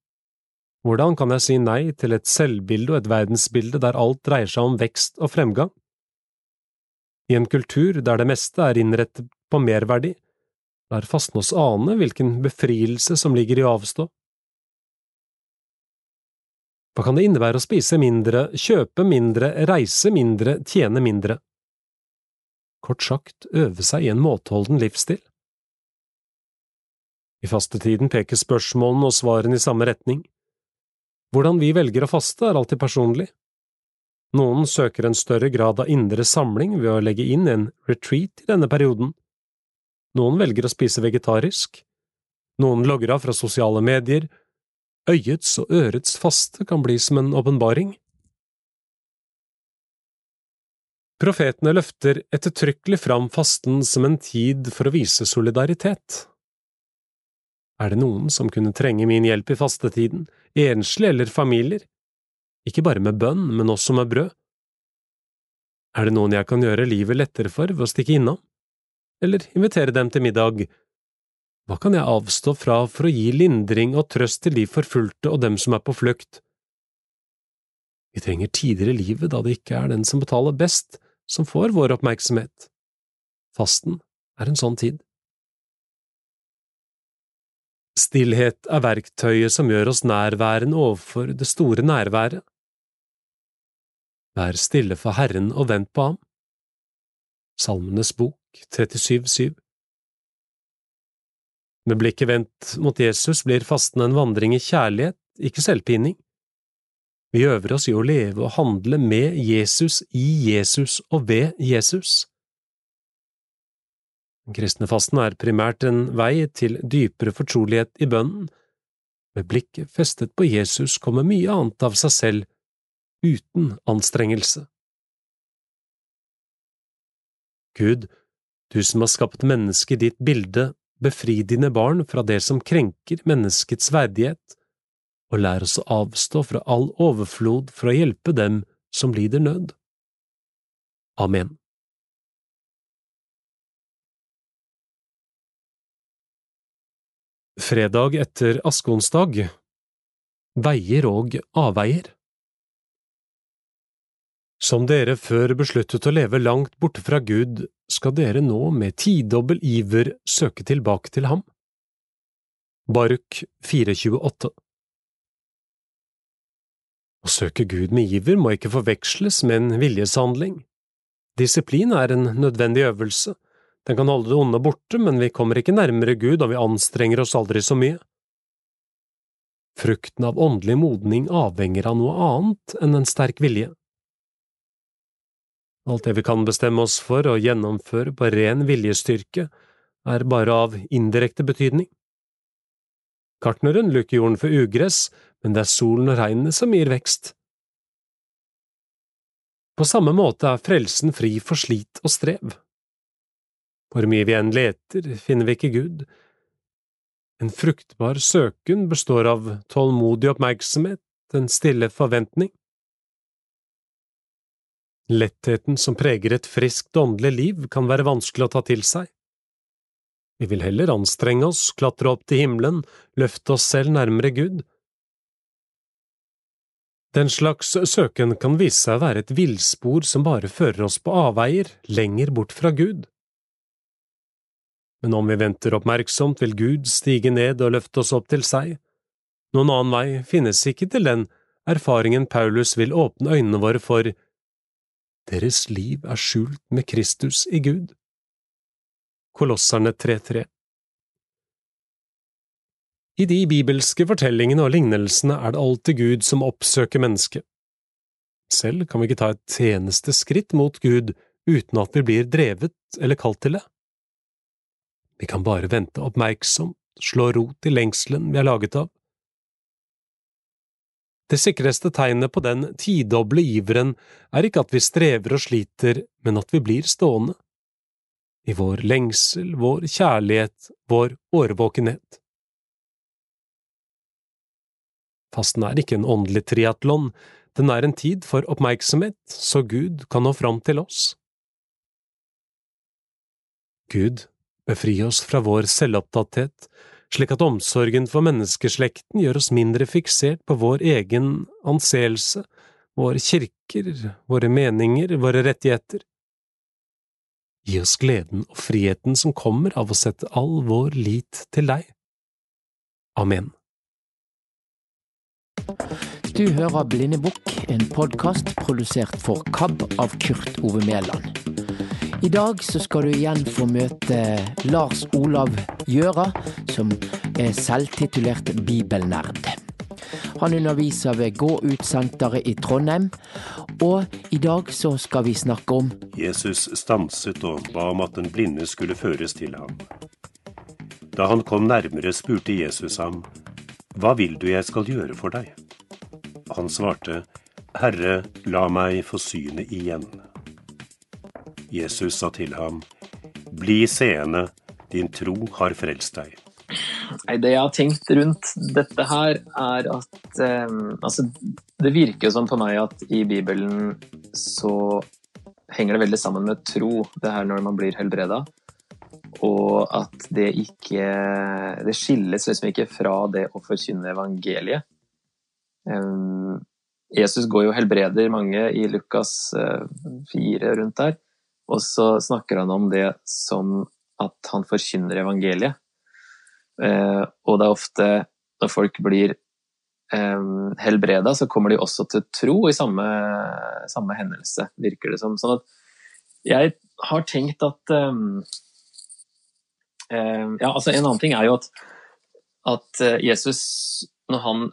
Speaker 8: Hvordan kan jeg si nei til et selvbilde og et verdensbilde der alt dreier seg om vekst og fremgang? I en kultur der det meste er innrettet på merverdi, lar fasten oss ane hvilken befrielse som ligger i å avstå. Hva kan det innebære å spise mindre, kjøpe mindre, reise mindre, tjene mindre? Kort sagt øve seg i en måteholden livsstil. I fastetiden peker spørsmålene og svarene i samme retning. Hvordan vi velger å faste, er alltid personlig. Noen søker en større grad av indre samling ved å legge inn en retreat i denne perioden. Noen velger å spise vegetarisk. Noen logger av fra sosiale medier, Øyets og ørets faste kan bli som en åpenbaring. Profetene løfter ettertrykkelig fram fasten som en tid for å vise solidaritet. Er det noen som kunne trenge min hjelp i fastetiden, enslige eller familier? Ikke bare med bønn, men også med brød. Er det noen jeg kan gjøre livet lettere for ved å stikke innom? Eller invitere dem til middag hva kan jeg avstå fra for å gi lindring og trøst til de forfulgte og dem som er på flukt? Vi trenger tider i livet da det ikke er den som betaler best, som får vår oppmerksomhet. Fasten er en sånn tid. Stillhet er verktøyet som gjør oss nærværende overfor det store nærværet. Vær stille for Herren og vent på ham. Salmenes bok 37,7 med blikket vendt mot Jesus blir fasten en vandring i kjærlighet, ikke selvpining. Vi øver oss i å leve og handle med Jesus, i Jesus og ved Jesus. Den kristne fasten er primært en vei til dypere fortrolighet i bønnen. Med blikket festet på Jesus kommer mye annet av seg selv, uten anstrengelse. Gud, du som har skapt mennesket i ditt bilde, befri dine barn fra det som krenker menneskets verdighet, og lær oss å avstå fra all overflod for å hjelpe dem som lider nød. Amen. Fredag etter askeonsdag Veier og avveier som dere før besluttet å leve langt borte fra Gud, skal dere nå med tidobbel iver søke tilbake til ham. Baruk 428 Å søke Gud med iver må ikke forveksles med en viljeshandling. Disiplin er en nødvendig øvelse. Den kan holde det onde borte, men vi kommer ikke nærmere Gud og vi anstrenger oss aldri så mye. Frukten av åndelig modning avhenger av noe annet enn en sterk vilje. Alt det vi kan bestemme oss for å gjennomføre på ren viljestyrke, er bare av indirekte betydning. Gartneren luker jorden for ugress, men det er solen og regnet som gir vekst. På samme måte er frelsen fri for slit og strev. Hvor mye vi enn leter, finner vi ikke Gud. En fruktbar søken består av tålmodig oppmerksomhet, en stille forventning. Lettheten som preger et friskt åndelig liv, kan være vanskelig å ta til seg. Vi vil heller anstrenge oss, klatre opp til himmelen, løfte oss selv nærmere Gud. Den slags søken kan vise seg å være et villspor som bare fører oss på avveier, lenger bort fra Gud. Men om vi venter oppmerksomt, vil Gud stige ned og løfte oss opp til seg. Noen annen vei finnes ikke til den erfaringen Paulus vil åpne øynene våre for deres liv er skjult med Kristus i Gud. Kolosserne 3.3 I de bibelske fortellingene og lignelsene er det alltid Gud som oppsøker mennesket. Selv kan vi ikke ta et eneste skritt mot Gud uten at vi blir drevet eller kalt til det. Vi kan bare vente oppmerksomt, slå rot i lengselen vi er laget av. Det sikreste tegnet på den tidoble iveren er ikke at vi strever og sliter, men at vi blir stående. I vår lengsel, vår kjærlighet, vår årvåkenhet. Fasten er ikke en åndelig triatlon, den er en tid for oppmerksomhet, så Gud kan nå fram til oss. Gud, befri oss fra vår selvopptatthet, slik at omsorgen for menneskeslekten gjør oss mindre fiksert på vår egen anseelse, våre kirker, våre meninger, våre rettigheter. Gi oss gleden og friheten som kommer av å sette all vår lit til deg. Amen.
Speaker 9: Du hører Blindebukk, en podkast produsert for KAB av Kurt Ove Mæland. I dag så skal du igjen få møte Lars Olav Gjøra, som er selvtitulert bibelnerd. Han underviser ved Gå ut-senteret i Trondheim, og i dag så skal vi snakke om
Speaker 10: Jesus stanset og ba om at den blinde skulle føres til ham. Da han kom nærmere, spurte Jesus ham, Hva vil du jeg skal gjøre for deg? Han svarte, Herre, la meg få synet igjen. Jesus sa til ham, Bli seende, din tro har frelst deg.
Speaker 11: Det jeg har tenkt rundt dette her, er at eh, Altså, det virker sånn på meg at i Bibelen så henger det veldig sammen med tro, det her når man blir helbreda. Og at det ikke Det skilles liksom ikke fra det å forkynne evangeliet. Eh, Jesus går jo og helbreder mange i Lukas uh, 4 rundt der, og så snakker han om det som at han forkynner evangeliet. Eh, og det er ofte når folk blir eh, helbreda, så kommer de også til tro i samme, samme hendelse, virker det som. Sånn at jeg har tenkt at eh, um, Ja, altså en annen ting er jo at, at Jesus, når han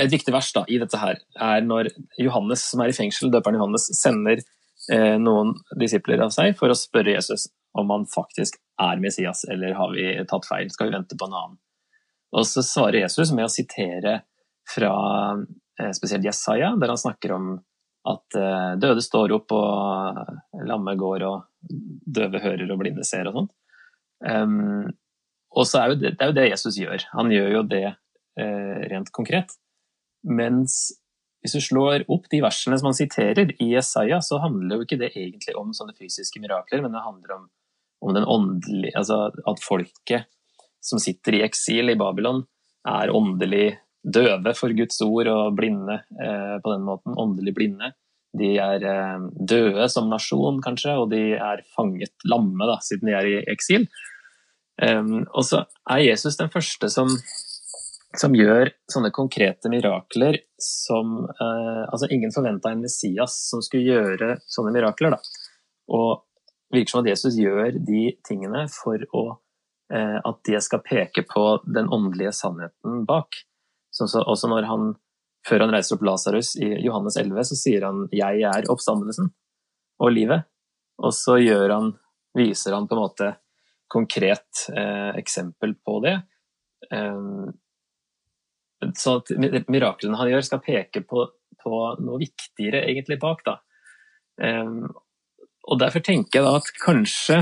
Speaker 11: Et viktig vers da, i dette her er når Johannes, som er i fengsel, døperen Johannes, sender eh, noen disipler av seg for å spørre Jesus om han faktisk er Messias, eller har vi tatt feil, skal vi vente på en annen? Og så svarer Jesus med å sitere fra eh, spesielt Jesaja, der han snakker om at eh, døde står opp, og lamme går, og døve hører, og blinde ser, og sånt. Um, og så er jo det, det, er jo det Jesus gjør. Han gjør jo det eh, rent konkret. Mens hvis du slår opp de versene som han siterer i Jesaja, så handler jo ikke det egentlig om sånne fysiske mirakler, men det handler om, om den åndelige Altså at folket som sitter i eksil i Babylon, er åndelig døve for Guds ord og blinde eh, på den måten. Åndelig blinde. De er eh, døde som nasjon, kanskje, og de er fanget lamme da, siden de er i eksil. Um, og så er Jesus den første som som gjør sånne konkrete mirakler som eh, Altså, ingen forventa en Messias som skulle gjøre sånne mirakler, da. Og virker som at Jesus gjør de tingene for å, eh, at det skal peke på den åndelige sannheten bak. Så, så, også når han, før han reiser opp Lasarus i Johannes 11, så sier han 'jeg er oppstandelsen og livet'. Og så han, viser han på en måte konkret eh, eksempel på det. Um, så at miraklene han gjør, skal peke på, på noe viktigere egentlig bak. da. Um, og Derfor tenker jeg da at kanskje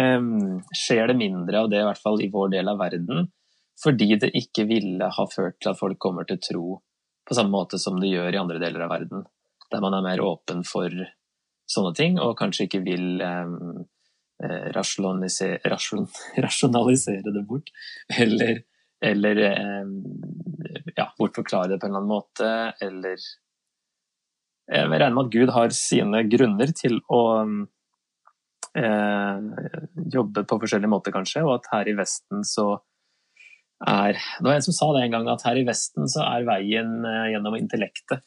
Speaker 11: um, skjer det mindre av det, i hvert fall i vår del av verden, fordi det ikke ville ha ført til at folk kommer til tro på samme måte som det gjør i andre deler av verden, der man er mer åpen for sånne ting, og kanskje ikke vil um, rasjonalisere, rasjonalisere det bort, eller eller eh, ja, bortforklare det på en eller annen måte, eller Jeg regner med at Gud har sine grunner til å eh, jobbe på forskjellige måter, kanskje, og at her i Vesten så er Det var en som sa det en gang, at her i Vesten så er veien eh, gjennom intellektet.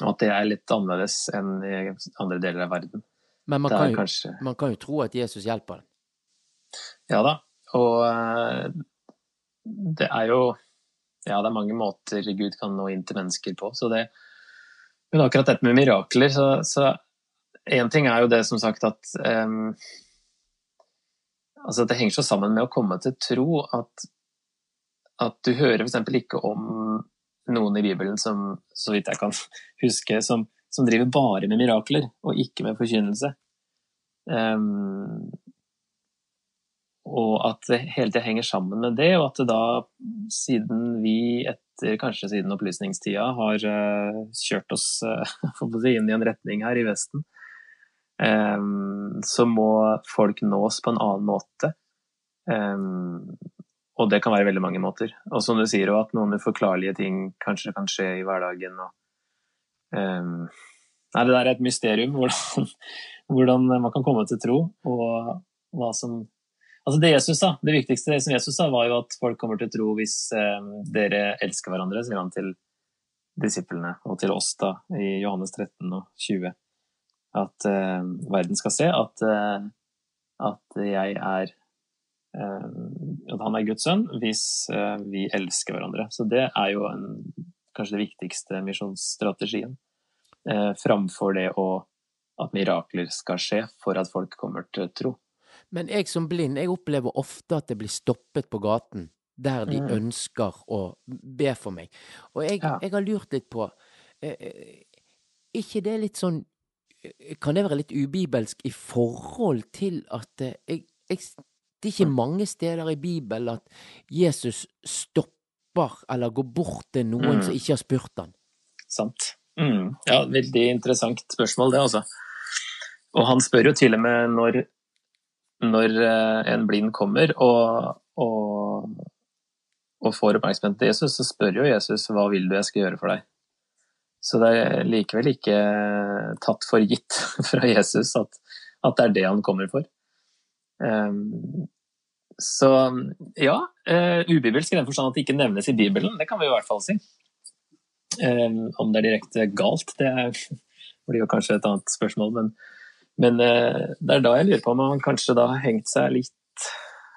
Speaker 11: Og at det er litt annerledes enn i andre deler av verden.
Speaker 9: Men man, kan jo, kanskje... man kan jo tro at Jesus hjelper.
Speaker 11: Ja da, og eh, det er jo Ja, det er mange måter Gud kan nå inn til mennesker på. Så det, men akkurat dette med mirakler, så, Én ting er jo det som sagt at um, altså Det henger så sammen med å komme til tro at, at du hører f.eks. ikke om noen i Bibelen som, så vidt jeg kan huske, som, som driver bare med mirakler og ikke med forkynnelse. Um, og at det hele tida henger sammen med det, og at det da, siden vi etter kanskje siden opplysningstida har uh, kjørt oss uh, inn i en retning her i Vesten, um, så må folk nås på en annen måte. Um, og det kan være veldig mange måter. Og som du sier, at noen uforklarlige ting kanskje kan skje i hverdagen. Og, um, nei, det der er et mysterium, hvordan, hvordan man kan komme til tro, og hva som Altså det Jesus sa, det viktigste som Jesus sa, var jo at folk kommer til å tro hvis eh, dere elsker hverandre, sier han til disiplene, og til oss da, i Johannes 13 og 20. At eh, verden skal se at, eh, at jeg er eh, At han er Guds sønn, hvis vi elsker hverandre. Så det er jo en, kanskje det viktigste misjonsstrategien. Framfor det å at mirakler skal skje for at folk kommer til tro.
Speaker 9: Men jeg som blind, jeg opplever ofte at jeg blir stoppet på gaten der de
Speaker 11: Mm.
Speaker 9: ønsker å be for meg. Og jeg,
Speaker 11: Ja.
Speaker 9: jeg har lurt litt på eh, eh, ikke det litt sånn eh, Kan det være litt ubibelsk i forhold til at eh, jeg, jeg, Det er ikke mange steder i Bibelen at Jesus stopper eller går bort til noen
Speaker 11: Mm.
Speaker 9: som ikke har spurt han.
Speaker 11: Sant. Mm. Ja, veldig interessant spørsmål, det, altså. Og han spør jo til og med når, når eh, en blind kommer og, og, og får oppmerksomhet til Jesus, så spør jo Jesus hva vil du jeg skal gjøre for deg. Så det er likevel ikke tatt for gitt fra Jesus at, at det er det han kommer for. Um, så ja, uh, ubibelsk i den forstand at det ikke nevnes i Bibelen, det kan vi i hvert fall si. Um, om det er direkte galt, det blir jo kanskje et annet spørsmål, men, men uh, det er da jeg lurer på om han kanskje da har hengt seg litt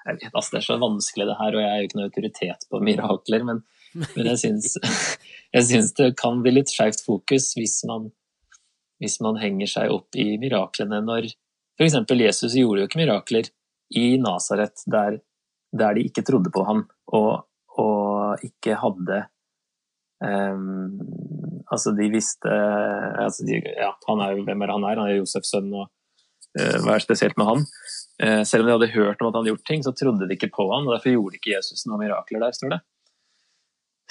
Speaker 11: jeg vet, altså Det er så vanskelig det her, og jeg er jo ikke noen autoritet på mirakler, men, men jeg syns jeg syns det kan bli litt skjevt fokus hvis man, hvis man henger seg opp i miraklene når f.eks. Jesus gjorde jo ikke mirakler i Nasaret, der, der de ikke trodde på ham og, og ikke hadde um, Altså, de visste altså de, Ja, han er jo hvem er han er? Han er Josefs sønn, og hva er spesielt med han? Uh, selv om de hadde hørt om at han hadde gjort ting, så trodde de ikke på han, og derfor gjorde ikke Jesus noen mirakler der, står det.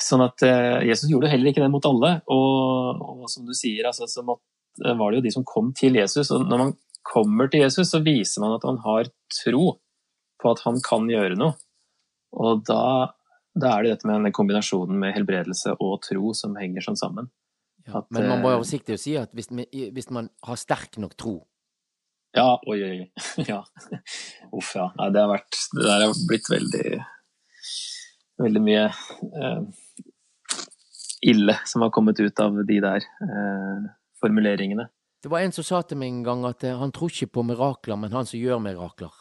Speaker 11: Sånn at uh, Jesus gjorde heller ikke det mot alle, og, og som du sier, altså, så måtte, var det jo de som kom til Jesus. og når man kommer til Jesus, så viser man at man har tro på at han kan gjøre noe. Og da, da er det dette med denne kombinasjonen med helbredelse og tro som henger sånn sammen.
Speaker 9: Ja,
Speaker 11: At,
Speaker 9: men man må
Speaker 11: jo
Speaker 9: være forsiktig si at hvis, hvis man har sterk nok tro
Speaker 11: Ja, oi, oi, oi. Ja. Uff, ja. Nei, det har vært Det der har blitt veldig Veldig mye eh, ille som har kommet ut av de der eh, formuleringene.
Speaker 9: Det var en som sa til meg en gang at eh, han tror ikke på mirakler, men han som gjør mirakler.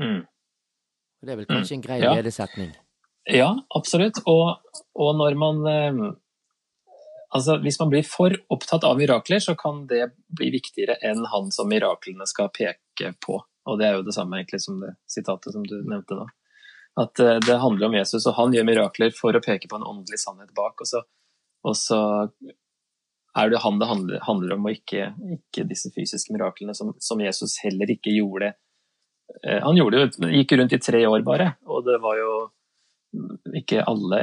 Speaker 11: Mm.
Speaker 9: Det er vel kanskje en grei
Speaker 11: Ja.
Speaker 9: ledesetning.
Speaker 11: Ja, absolutt. Og, og når man eh, Altså, hvis man blir for opptatt av mirakler, så kan det bli viktigere enn han som miraklene skal peke på. Og det er jo det samme egentlig som det sitatet som du nevnte nå. At eh, det handler om Jesus, og han gjør mirakler for å peke på en åndelig sannhet bak. Og så, og så er det han det handler, handler om, og ikke, ikke disse fysiske miraklene, som, som Jesus heller ikke gjorde. Eh, Han gjorde jo, gikk rundt i tre år bare, og det var jo ikke alle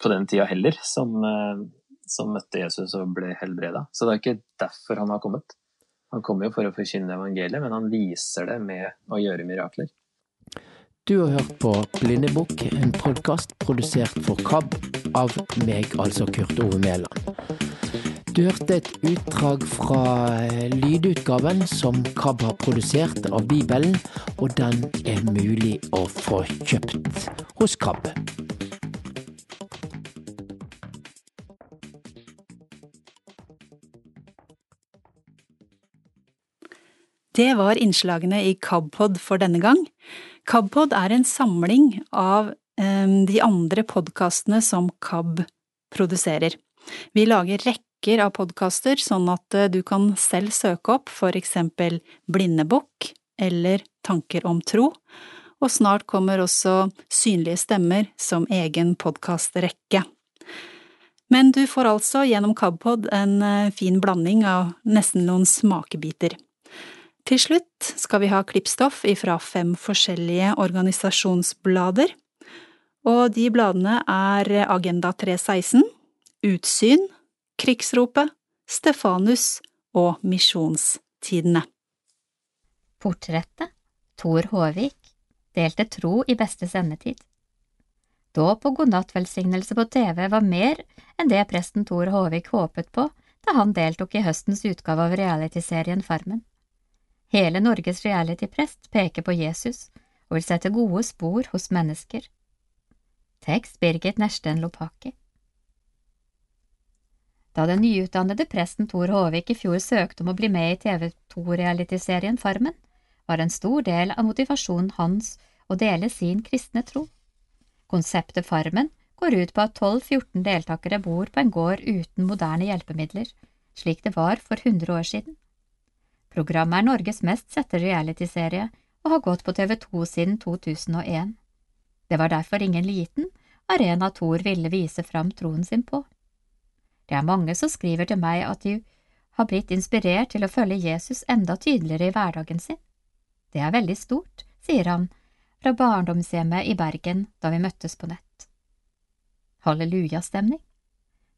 Speaker 11: på den tida heller som, eh, som møtte Jesus og ble helbreda. Så det er ikke derfor han har kommet. Han kommer jo for å forkynne evangeliet, men han viser det med å gjøre mirakler.
Speaker 9: Du har hørt på Blindebukk, en podkast produsert for KAB av meg, altså Kurt Ove Mæland. Du hørte et utdrag fra eh, lydutgaven som KAB har produsert av Bibelen, og den er mulig å få kjøpt hos KAB.
Speaker 1: Det var innslagene i KABpod for denne gang. KABpod er en samling av eh, de andre podkastene som KAB produserer. Vi lager rekker av podkaster, sånn at eh, du kan selv søke opp for eksempel Blindebukk eller Tanker om tro, og snart kommer også Synlige stemmer som egen podkastrekke. Men du får altså gjennom KABpod en eh, fin blanding av nesten noen smakebiter. Til slutt skal vi ha klippstoff ifra fem forskjellige organisasjonsblader, og de bladene er Agenda 316, Utsyn, Krigsropet, Stefanus og Misjonstidene.
Speaker 12: Portrettet Tor Håvik delte tro i beste sendetid. Dåp og godnattvelsignelse på TV var mer enn det presten Tor Håvik håpet på da han deltok i høstens utgave av realityserien Farmen. Hele Norges realityprest peker på Jesus og vil sette gode spor hos mennesker. Tekst Birgit Nersten Lopaki Da den nyutdannede presten Tor Håvik i fjor søkte om å bli med i TV 2-realityserien Farmen, var en stor del av motivasjonen hans å dele sin kristne tro. Konseptet Farmen går ut på at 12–14 deltakere bor på en gård uten moderne hjelpemidler, slik det var for 100 år siden. Programmet er Norges mest sette realityserie og har gått på TV2 siden 2001. Det var derfor ingen liten arena Thor ville vise fram troen sin på. Det er mange som skriver til meg at de har blitt inspirert til å følge Jesus enda tydeligere i hverdagen sin. Det er veldig stort, sier han, fra barndomshjemmet i Bergen da vi møttes på nett. Hallelujastemning.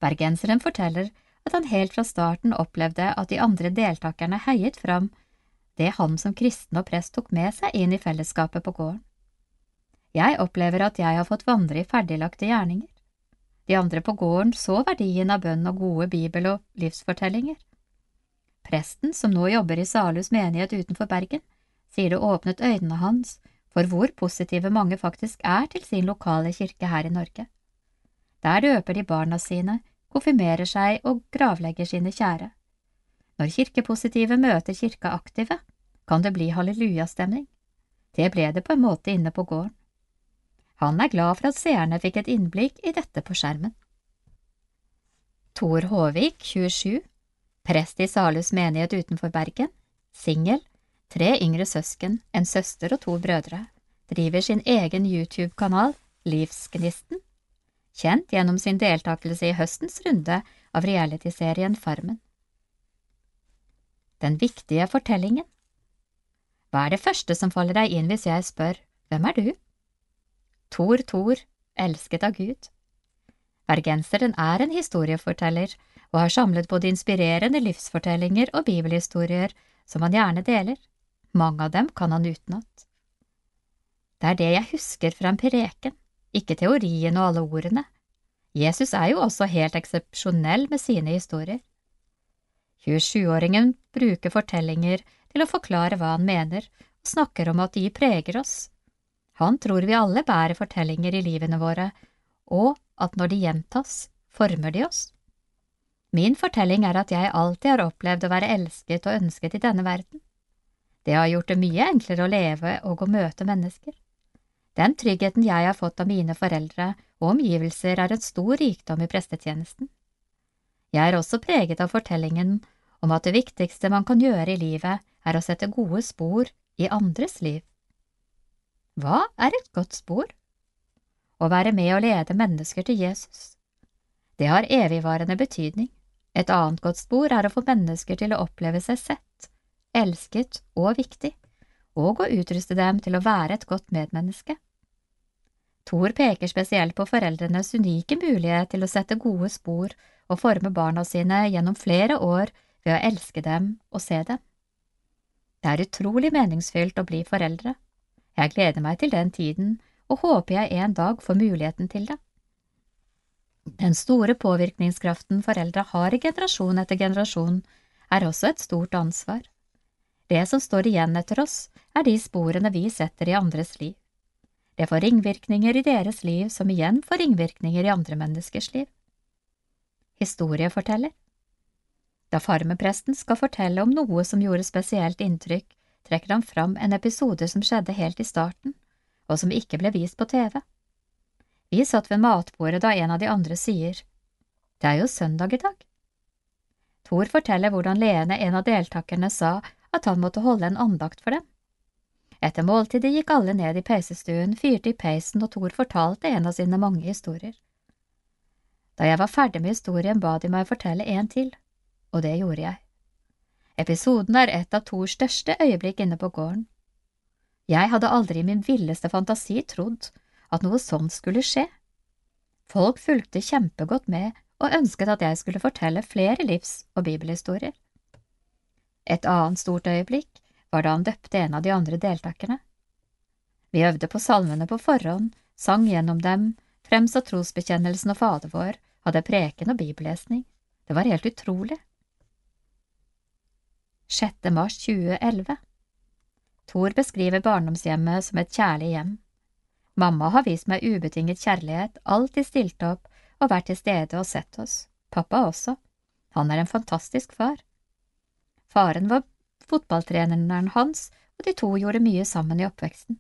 Speaker 12: Bergenseren forteller at han helt fra starten opplevde at de andre deltakerne heiet fram det han som kristen og prest tok med seg inn i fellesskapet på gården. Jeg opplever at jeg har fått vandre i ferdiglagte gjerninger. De andre på gården så verdien av bønn og gode bibel- og livsfortellinger. Presten, som nå jobber i Salhus menighet utenfor Bergen, sier det åpnet øynene hans for hvor positive mange faktisk er til sin lokale kirke her i Norge. Der døper de barna sine, konfirmerer seg og gravlegger sine kjære. Når kirkepositive møter kirkeaktive, kan det bli hallelujastemning. Det ble det på en måte inne på gården. Han er glad for at seerne fikk et innblikk i dette på skjermen. Tor Håvik, 27, prest i Salhus menighet utenfor Bergen, singel, tre yngre søsken, en søster og to brødre, driver sin egen YouTube-kanal Livsgnisten, kjent gjennom sin deltakelse i høstens runde av realityserien Farmen. Den viktige fortellingen Hva er det første som faller deg inn hvis jeg spør Hvem er du? Tor Tor, elsket av Gud. Bergenseren er en historieforteller og har samlet både inspirerende livsfortellinger og bibelhistorier som han gjerne deler. Mange av dem kan han utenat. Det er det jeg husker fra en preken, ikke teorien og alle ordene. Jesus er jo også helt eksepsjonell med sine historier. 27-åringen bruker fortellinger til å forklare hva han mener, og snakker om at de preger oss. Han tror vi alle bærer fortellinger i livene våre, og at når de gjentas, former de oss. Min fortelling er at jeg alltid har opplevd å være elsket og ønsket i denne verden. Det har gjort det mye enklere å leve og å møte mennesker. Den tryggheten jeg har fått av mine foreldre og omgivelser, er en stor rikdom i prestetjenesten. Jeg er også preget av fortellingen om at det viktigste man kan gjøre i livet, er å sette gode spor i andres liv. Hva er et godt spor? Å være med og lede mennesker til Jesus. Det har evigvarende betydning. Et annet godt spor er å få mennesker til å oppleve seg sett, elsket og viktig, og å utruste dem til å være et godt medmenneske. Thor peker spesielt på foreldrenes unike mulighet til å sette gode spor og forme barna sine gjennom flere år ved å elske dem og se dem. Det er utrolig meningsfylt å bli foreldre. Jeg gleder meg til den tiden og håper jeg en dag får muligheten til det. Den store påvirkningskraften foreldre har i generasjon etter generasjon, er også et stort ansvar. Det som står igjen etter oss, er de sporene vi setter i andres liv. Det får ringvirkninger i deres liv som igjen får ringvirkninger i andre menneskers liv. Historieforteller Da farmepresten skal fortelle om noe som gjorde spesielt inntrykk, trekker han fram en episode som skjedde helt i starten, og som ikke ble vist på TV. Vi satt ved matbordet da en av de andre sier, Det er jo søndag i dag. Thor forteller hvordan Lene, en av deltakerne, sa at han måtte holde en andakt for dem. Etter måltidet gikk alle ned i peisestuen, fyrte i peisen, og Thor fortalte en av sine mange historier. Da jeg var ferdig med historien, ba de meg fortelle en til, og det gjorde jeg. Episoden er et av Thors største øyeblikk inne på gården. Jeg hadde aldri i min villeste fantasi trodd at noe sånt skulle skje. Folk fulgte kjempegodt med og ønsket at jeg skulle fortelle flere livs- og bibelhistorier. Et annet stort øyeblikk var da han døpte en av de andre deltakerne. Vi øvde på salmene på forhånd, sang gjennom dem, fremsa trosbekjennelsen og Fader vår, hadde preken og bibellesning. Det var helt utrolig. 6. mars 2011 Thor beskriver barndomshjemmet som et kjærlig hjem. Mamma har vist meg ubetinget kjærlighet, alltid stilt opp og vært til stede og sett oss. Pappa også. Han er en fantastisk far. Faren var fotballtreneren hans, og de to gjorde mye sammen i oppveksten.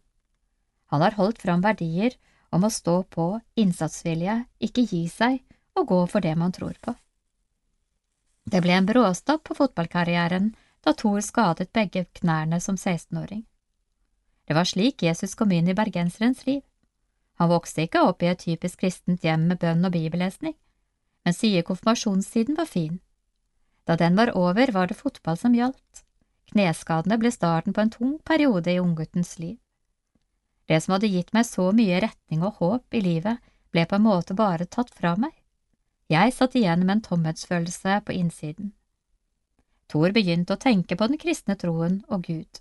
Speaker 12: Han har holdt fram verdier om å stå på, innsatsvilje, ikke gi seg og gå for det man tror på. Det ble en bråstopp på fotballkarrieren da Thor skadet begge knærne som 16-åring. Det var slik Jesus kom inn i bergenserens liv. Han vokste ikke opp i et typisk kristent hjem med bønn og bibellesning, men sier konfirmasjonstiden var fin. Da den var over, var det fotball som gjaldt. Kneskadene ble starten på en tung periode i ungguttens liv. Det som hadde gitt meg så mye retning og håp i livet, ble på en måte bare tatt fra meg. Jeg satt igjen med en tomhetsfølelse på innsiden. Thor begynte å tenke på den kristne troen og Gud.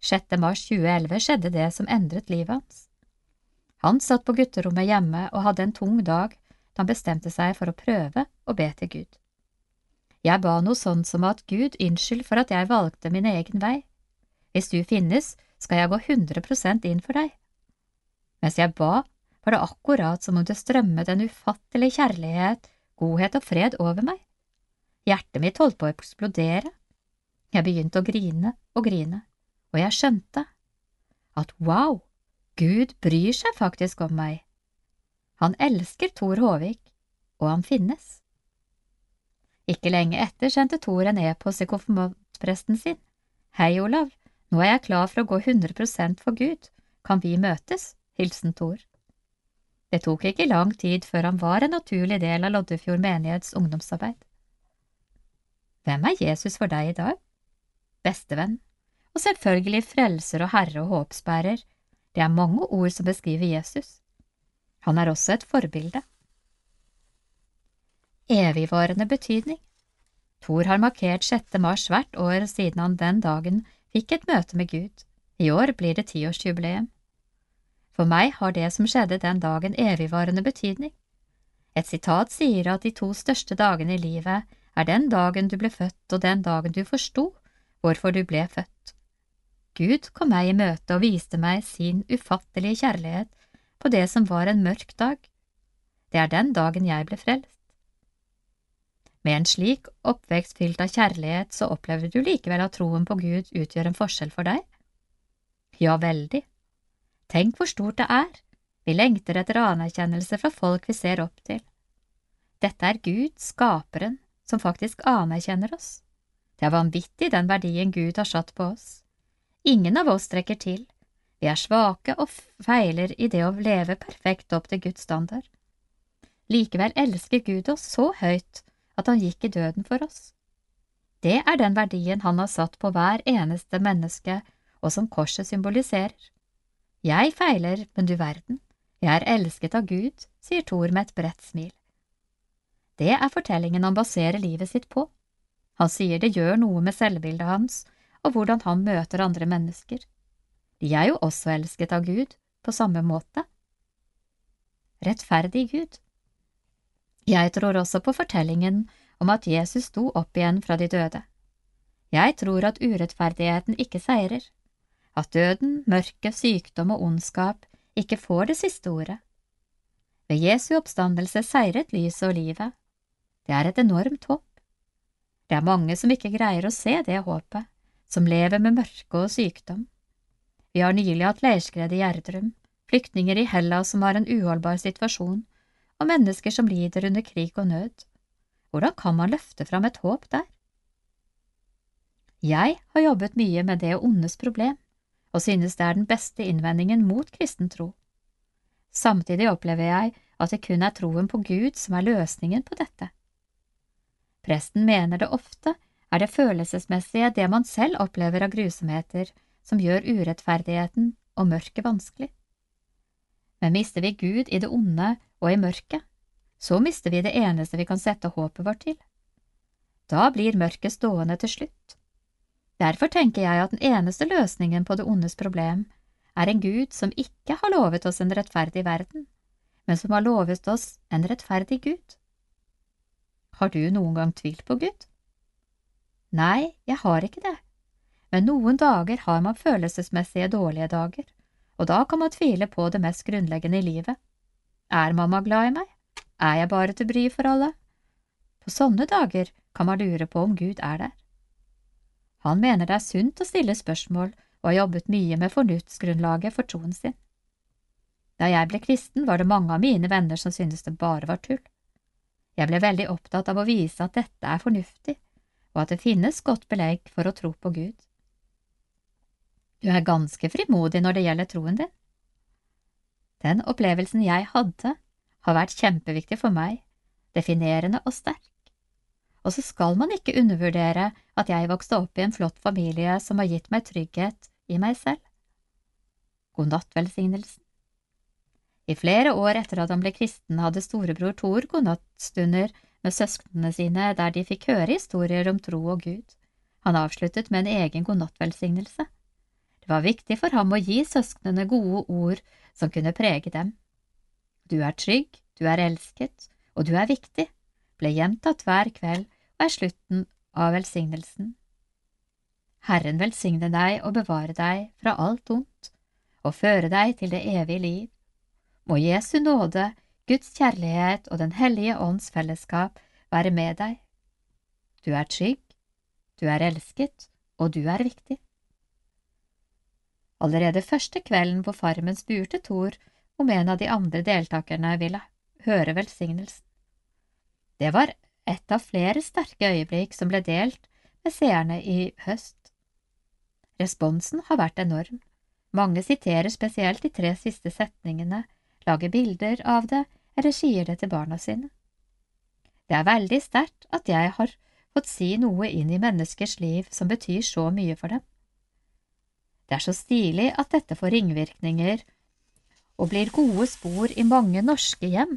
Speaker 12: 6. mars 2011 skjedde det som endret livet hans. Han satt på gutterommet hjemme og hadde en tung dag da han bestemte seg for å prøve å be til Gud. Jeg ba noe sånt som at Gud, unnskyld for at jeg valgte min egen vei. Hvis du finnes, skal jeg gå 100% inn for deg. Mens jeg ba, var det akkurat som om det strømmet en ufattelig kjærlighet, godhet og fred over meg. Hjertet mitt holdt på å eksplodere. Jeg begynte å grine og grine, og jeg skjønte at wow, Gud bryr seg faktisk om meg. Han elsker Thor Håvik, og han finnes. Ikke lenge etter sendte Thor en e-post til konfirmantpresten sin. Hei, Olav, nå er jeg klar for å gå 100% for Gud, kan vi møtes? Hilsen Thor. Det tok ikke lang tid før han var en naturlig del av Loddefjord menighets ungdomsarbeid. Hvem er Jesus for deg i dag? Bestevenn, og selvfølgelig frelser og herre og håpsbærer, det er mange ord som beskriver Jesus. Han er også et forbilde. Evigvarende betydning Thor har markert 6. mars hvert år siden han den dagen fikk et møte med Gud. I år blir det tiårsjubileum. For meg har det som skjedde den dagen evigvarende betydning. Et sitat sier at de to største dagene i livet er den dagen du ble født og den dagen du forsto hvorfor du ble født. Gud kom meg i møte og viste meg sin ufattelige kjærlighet på det som var en mørk dag. Det er den dagen jeg ble frelst. Med en slik oppvekst fylt av kjærlighet, så opplever du likevel at troen på Gud utgjør en forskjell for deg? Ja, veldig. Tenk hvor stort det er. Vi lengter etter anerkjennelse fra folk vi ser opp til. Dette er Gud, skaperen, som faktisk anerkjenner oss. Det er vanvittig den verdien Gud har satt på oss. Ingen av oss strekker til. Vi er svake og feiler i det å leve perfekt opp til Guds standard. Likevel elsker Gud oss så høyt at han gikk i døden for oss. Det er den verdien han har satt på hver eneste menneske, og som korset symboliserer. Jeg feiler, men du verden, jeg er elsket av Gud, sier Thor med et bredt smil. Det er fortellingen han baserer livet sitt på. Han sier det gjør noe med selvbildet hans og hvordan han møter andre mennesker. De er jo også elsket av Gud, på samme måte. Rettferdig Gud. Jeg tror også på fortellingen om at Jesus sto opp igjen fra de døde. Jeg tror at urettferdigheten ikke seirer, at døden, mørke, sykdom og ondskap ikke får det siste ordet. Ved Jesu oppstandelse seiret lyset og livet. Det er et enormt håp. Det er mange som ikke greier å se det håpet, som lever med mørke og sykdom. Vi har nylig hatt leirskred i Gjerdrum, flyktninger i Hellas som har en uholdbar situasjon, og mennesker som lider under krig og nød. Hvordan kan man løfte fram et håp der? Jeg har jobbet mye med det ondes problem, og synes det er den beste innvendingen mot kristen tro. Samtidig opplever jeg at det kun er troen på Gud som er løsningen på dette. Presten mener det ofte er det følelsesmessige, det man selv opplever av grusomheter, som gjør urettferdigheten og mørket vanskelig. Men mister vi Gud i det onde og i mørket, så mister vi det eneste vi kan sette håpet vårt til. Da blir mørket stående til slutt. Derfor tenker jeg at den eneste løsningen på det ondes problem er en Gud som ikke har lovet oss en rettferdig verden, men som har lovet oss en rettferdig Gud. Har du noen gang tvilt på Gud? Nei, jeg har ikke det, men noen dager har man følelsesmessige dårlige dager, og da kan man tvile på det mest grunnleggende i livet. Er mamma glad i meg? Er jeg bare til bry for alle? På sånne dager kan man lure på om Gud er der. Han mener det er sunt å stille spørsmål og har jobbet mye med fornuftsgrunnlaget for troen sin. Da jeg ble kristen, var det mange av mine venner som syntes det bare var tull. Jeg ble veldig opptatt av å vise at dette er fornuftig, og at det finnes godt belegg for å tro på Gud. Du er ganske frimodig når det gjelder troen din. Den opplevelsen jeg hadde, har vært kjempeviktig for meg, definerende og sterk. Og så skal man ikke undervurdere at jeg vokste opp i en flott familie som har gitt meg trygghet i meg selv. God natt, velsignelsen. I flere år etter at han ble kristen, hadde storebror Thor godnattstunder med søsknene sine der de fikk høre historier om tro og Gud. Han avsluttet med en egen godnattvelsignelse. Det var viktig for ham å gi søsknene gode ord som kunne prege dem. Du er trygg, du er elsket, og du er viktig, ble gjentatt hver kveld og er slutten av velsignelsen. Herren velsigne deg og bevare deg fra alt ondt, og føre deg til det evige liv. Må Jesu nåde, Guds kjærlighet og Den hellige ånds fellesskap være med deg. Du er trygg, du er elsket, og du er viktig. Allerede første kvelden på farmen spurte Thor om en av de andre deltakerne ville høre velsignelsen. Det var et av flere sterke øyeblikk som ble delt med seerne i høst. Responsen har vært enorm. Mange siterer spesielt de tre siste setningene, lager bilder av det eller sier det til barna sine. Det er veldig sterkt at jeg har fått si noe inn i menneskers liv som betyr så mye for dem. Det er så stilig at dette får ringvirkninger og blir gode spor i mange norske hjem.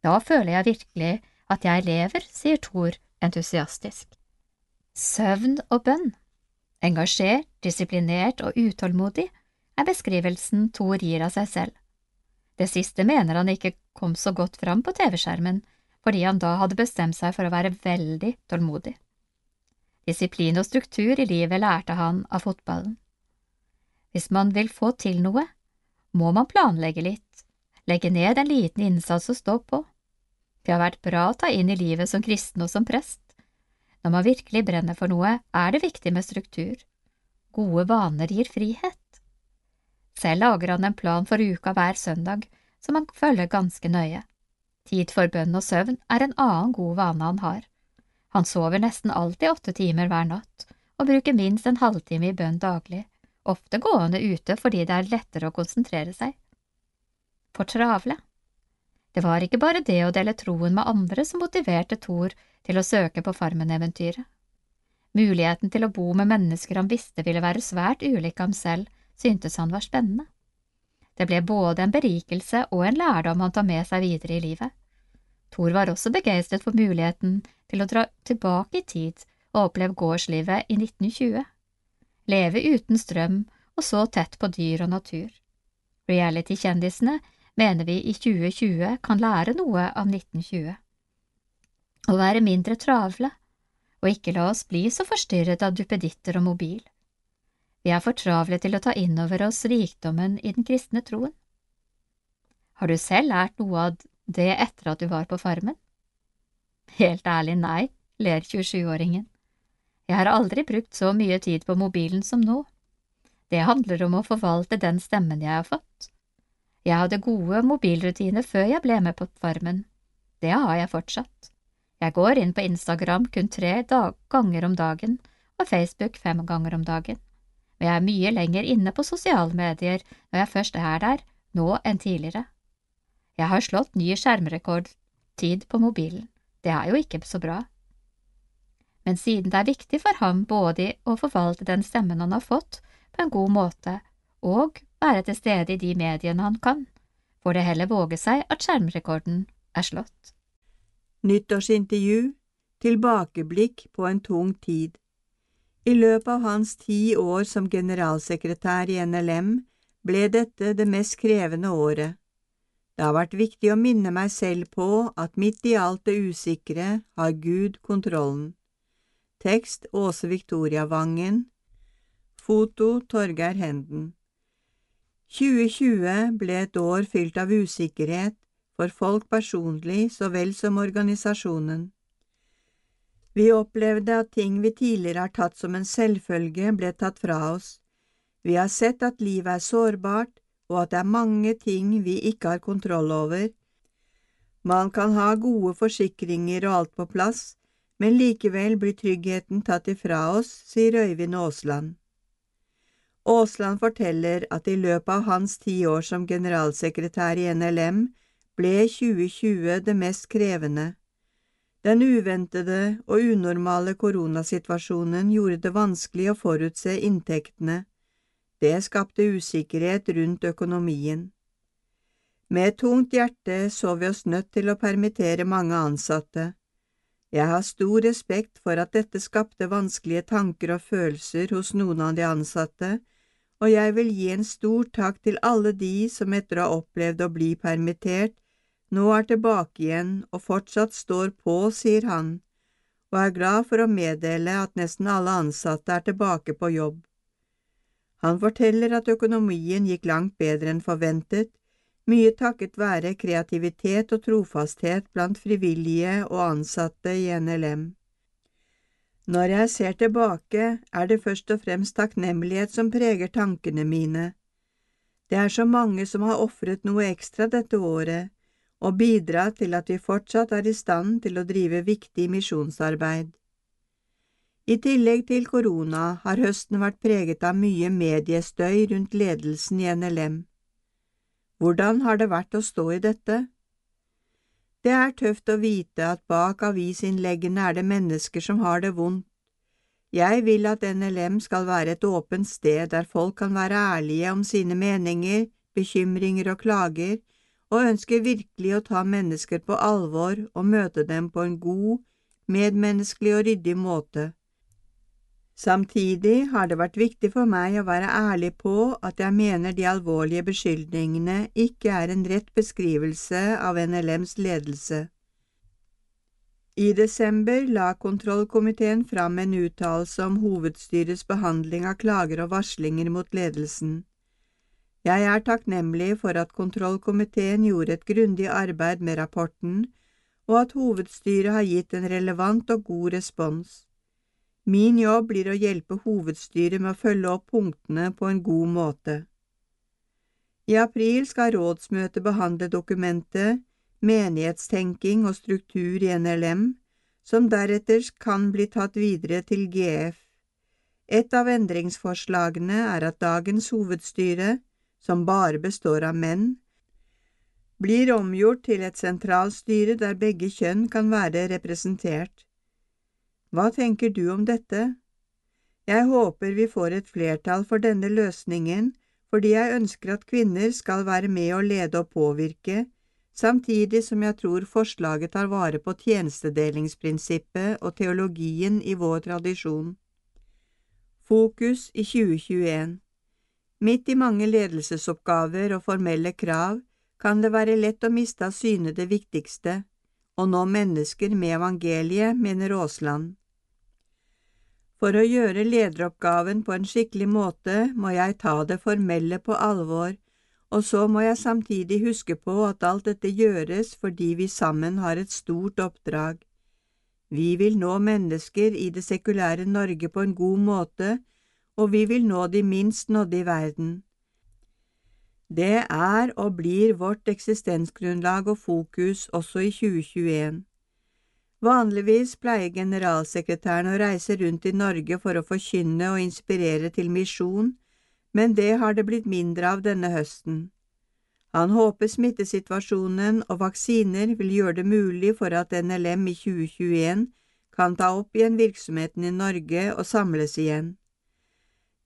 Speaker 12: Da føler jeg virkelig at jeg lever, sier Thor entusiastisk. Søvn og bønn. Engasjert, disiplinert og utålmodig er beskrivelsen Thor gir av seg selv. Det siste mener han ikke kom så godt fram på TV-skjermen, fordi han da hadde bestemt seg for å være veldig tålmodig. Disiplin og struktur i livet lærte han av fotballen. Hvis man vil få til noe, må man planlegge litt, legge ned en liten innsats og stå på. Det har vært bra å ta inn i livet som kristen og som prest. Når man virkelig brenner for noe, er det viktig med struktur. Gode vaner gir frihet. Selv lager han en plan for uka hver søndag, som han følger ganske nøye. Tid for bønn og søvn er en annen god vane han har. Han sover nesten alltid åtte timer hver natt, og bruker minst en halvtime i bønn daglig, ofte gående ute fordi det er lettere å konsentrere seg. For travle. Det var ikke bare det å dele troen med andre som motiverte Thor til å søke på Farmen-eventyret. Muligheten til å bo med mennesker han visste ville være svært ulike ham selv, syntes han var spennende. Det ble både en berikelse og en lærdom han tar med seg videre i livet. Thor var også begeistret for muligheten til å dra tilbake i tid og oppleve gårdslivet i 1920 leve uten strøm og så tett på dyr og natur. Reality-kjendisene mener vi i 2020 kan lære noe av 1920. Å være mindre travle, og ikke la oss bli så forstyrret av duppeditter og mobil. Vi er for travle til å ta inn over oss rikdommen i den kristne troen. Har du selv lært noe av det etter at du var på farmen? Helt ærlig nei, ler 27-åringen. Jeg har aldri brukt så mye tid på mobilen som nå. Det handler om å forvalte den stemmen jeg har fått. Jeg hadde gode mobilrutiner før jeg ble med på Farmen. Det har jeg fortsatt. Jeg går inn på Instagram kun tre ganger om dagen og Facebook fem ganger om dagen, men jeg er mye lenger inne på sosiale medier når jeg først er der, nå enn tidligere. Jeg har slått ny skjermrekordtid på mobilen. Det er jo ikke så bra men siden det er viktig for ham både å forvalte den stemmen han har fått, på en god måte, og være til stede i de mediene han kan, får det heller våge seg at skjermrekorden er slått.
Speaker 13: Nyttårsintervju Tilbakeblikk på en tung tid I løpet av hans ti år som generalsekretær i NLM ble dette det mest krevende året. Det har vært viktig å minne meg selv på at midt i alt det usikre har Gud kontrollen. Tekst Åse Victoria Vangen Foto Torgeir Henden 2020 ble et år fylt av usikkerhet for folk personlig så vel som organisasjonen. Vi opplevde at ting vi tidligere har tatt som en selvfølge, ble tatt fra oss. Vi har sett at livet er sårbart, og at det er mange ting vi ikke har kontroll over. Man kan ha gode forsikringer og alt på plass, men likevel blir tryggheten tatt ifra oss, sier Øyvind Aasland. Aasland forteller at i løpet av hans ti år som generalsekretær i NLM ble 2020 det mest krevende. Den uventede og unormale koronasituasjonen gjorde det vanskelig å forutse inntektene. Det skapte usikkerhet rundt økonomien. Med tungt hjerte så vi oss nødt til å permittere mange ansatte. Jeg har stor respekt for at dette skapte vanskelige tanker og følelser hos noen av de ansatte, og jeg vil gi en stor takk til alle de som etter å ha opplevd å bli permittert, nå er tilbake igjen og fortsatt står på, sier han, og er glad for å meddele at nesten alle ansatte er tilbake på jobb. Han forteller at økonomien gikk langt bedre enn forventet, mye takket være kreativitet og trofasthet blant frivillige og ansatte i NLM. Når jeg ser tilbake, er det først og fremst takknemlighet som preger tankene mine. Det er så mange som har ofret noe ekstra dette året, og bidratt til at vi fortsatt er i stand til å drive viktig misjonsarbeid. I tillegg til korona har høsten vært preget av mye mediestøy rundt ledelsen i NLM. Hvordan har det vært å stå i dette? Det er tøft å vite at bak avisinnleggene er det mennesker som har det vondt. Jeg vil at NLM skal være et åpent sted der folk kan være ærlige om sine meninger, bekymringer og klager, og ønsker virkelig å ta mennesker på alvor og møte dem på en god, medmenneskelig og ryddig måte. Samtidig har det vært viktig for meg å være ærlig på at jeg mener de alvorlige beskyldningene ikke er en rett beskrivelse av NLMs ledelse. I desember la kontrollkomiteen fram en uttalelse om hovedstyrets behandling av klager og varslinger mot ledelsen. Jeg er takknemlig for at kontrollkomiteen gjorde et grundig arbeid med rapporten, og at hovedstyret har gitt en relevant og god respons. Min jobb blir å hjelpe hovedstyret med å følge opp punktene på en god måte. I april skal rådsmøtet behandle dokumentet Menighetstenking og struktur i NLM, som deretter kan bli tatt videre til GF. Et av endringsforslagene er at dagens hovedstyre, som bare består av menn, blir omgjort til et sentralstyre der begge kjønn kan være representert. Hva tenker du om dette? Jeg håper vi får et flertall for denne løsningen, fordi jeg ønsker at kvinner skal være med å lede og påvirke, samtidig som jeg tror forslaget tar vare på tjenestedelingsprinsippet og teologien i vår tradisjon. Fokus i 2021 Midt i mange ledelsesoppgaver og formelle krav kan det være lett å miste av syne det viktigste, å nå mennesker med evangeliet, mener Aasland. For å gjøre lederoppgaven på en skikkelig måte må jeg ta det formelle på alvor, og så må jeg samtidig huske på at alt dette gjøres fordi vi sammen har et stort oppdrag. Vi vil nå mennesker i det sekulære Norge på en god måte, og vi vil nå de minst nådde i verden. Det er og blir vårt eksistensgrunnlag og fokus også i 2021. Vanligvis pleier generalsekretæren å reise rundt i Norge for å forkynne og inspirere til misjon, men det har det blitt mindre av denne høsten. Han håper smittesituasjonen og vaksiner vil gjøre det mulig for at NLM i 2021 kan ta opp igjen virksomheten i Norge og samles igjen.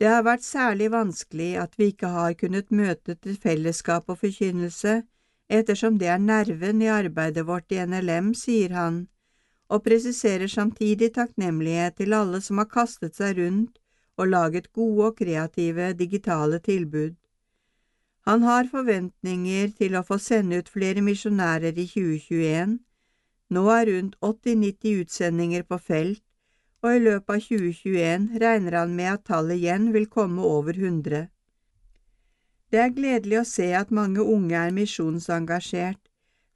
Speaker 13: Det har vært særlig vanskelig at vi ikke har kunnet møte til fellesskap og forkynnelse, ettersom det er nerven i arbeidet vårt i NLM, sier han og presiserer samtidig takknemlighet til alle som har kastet seg rundt og laget gode og kreative digitale tilbud. Han har forventninger til å få sende ut flere misjonærer i 2021. Nå er rundt 80–90 utsendinger på felt, og i løpet av 2021 regner han med at tallet igjen vil komme over 100. Det er gledelig å se at mange unge er misjonsengasjert,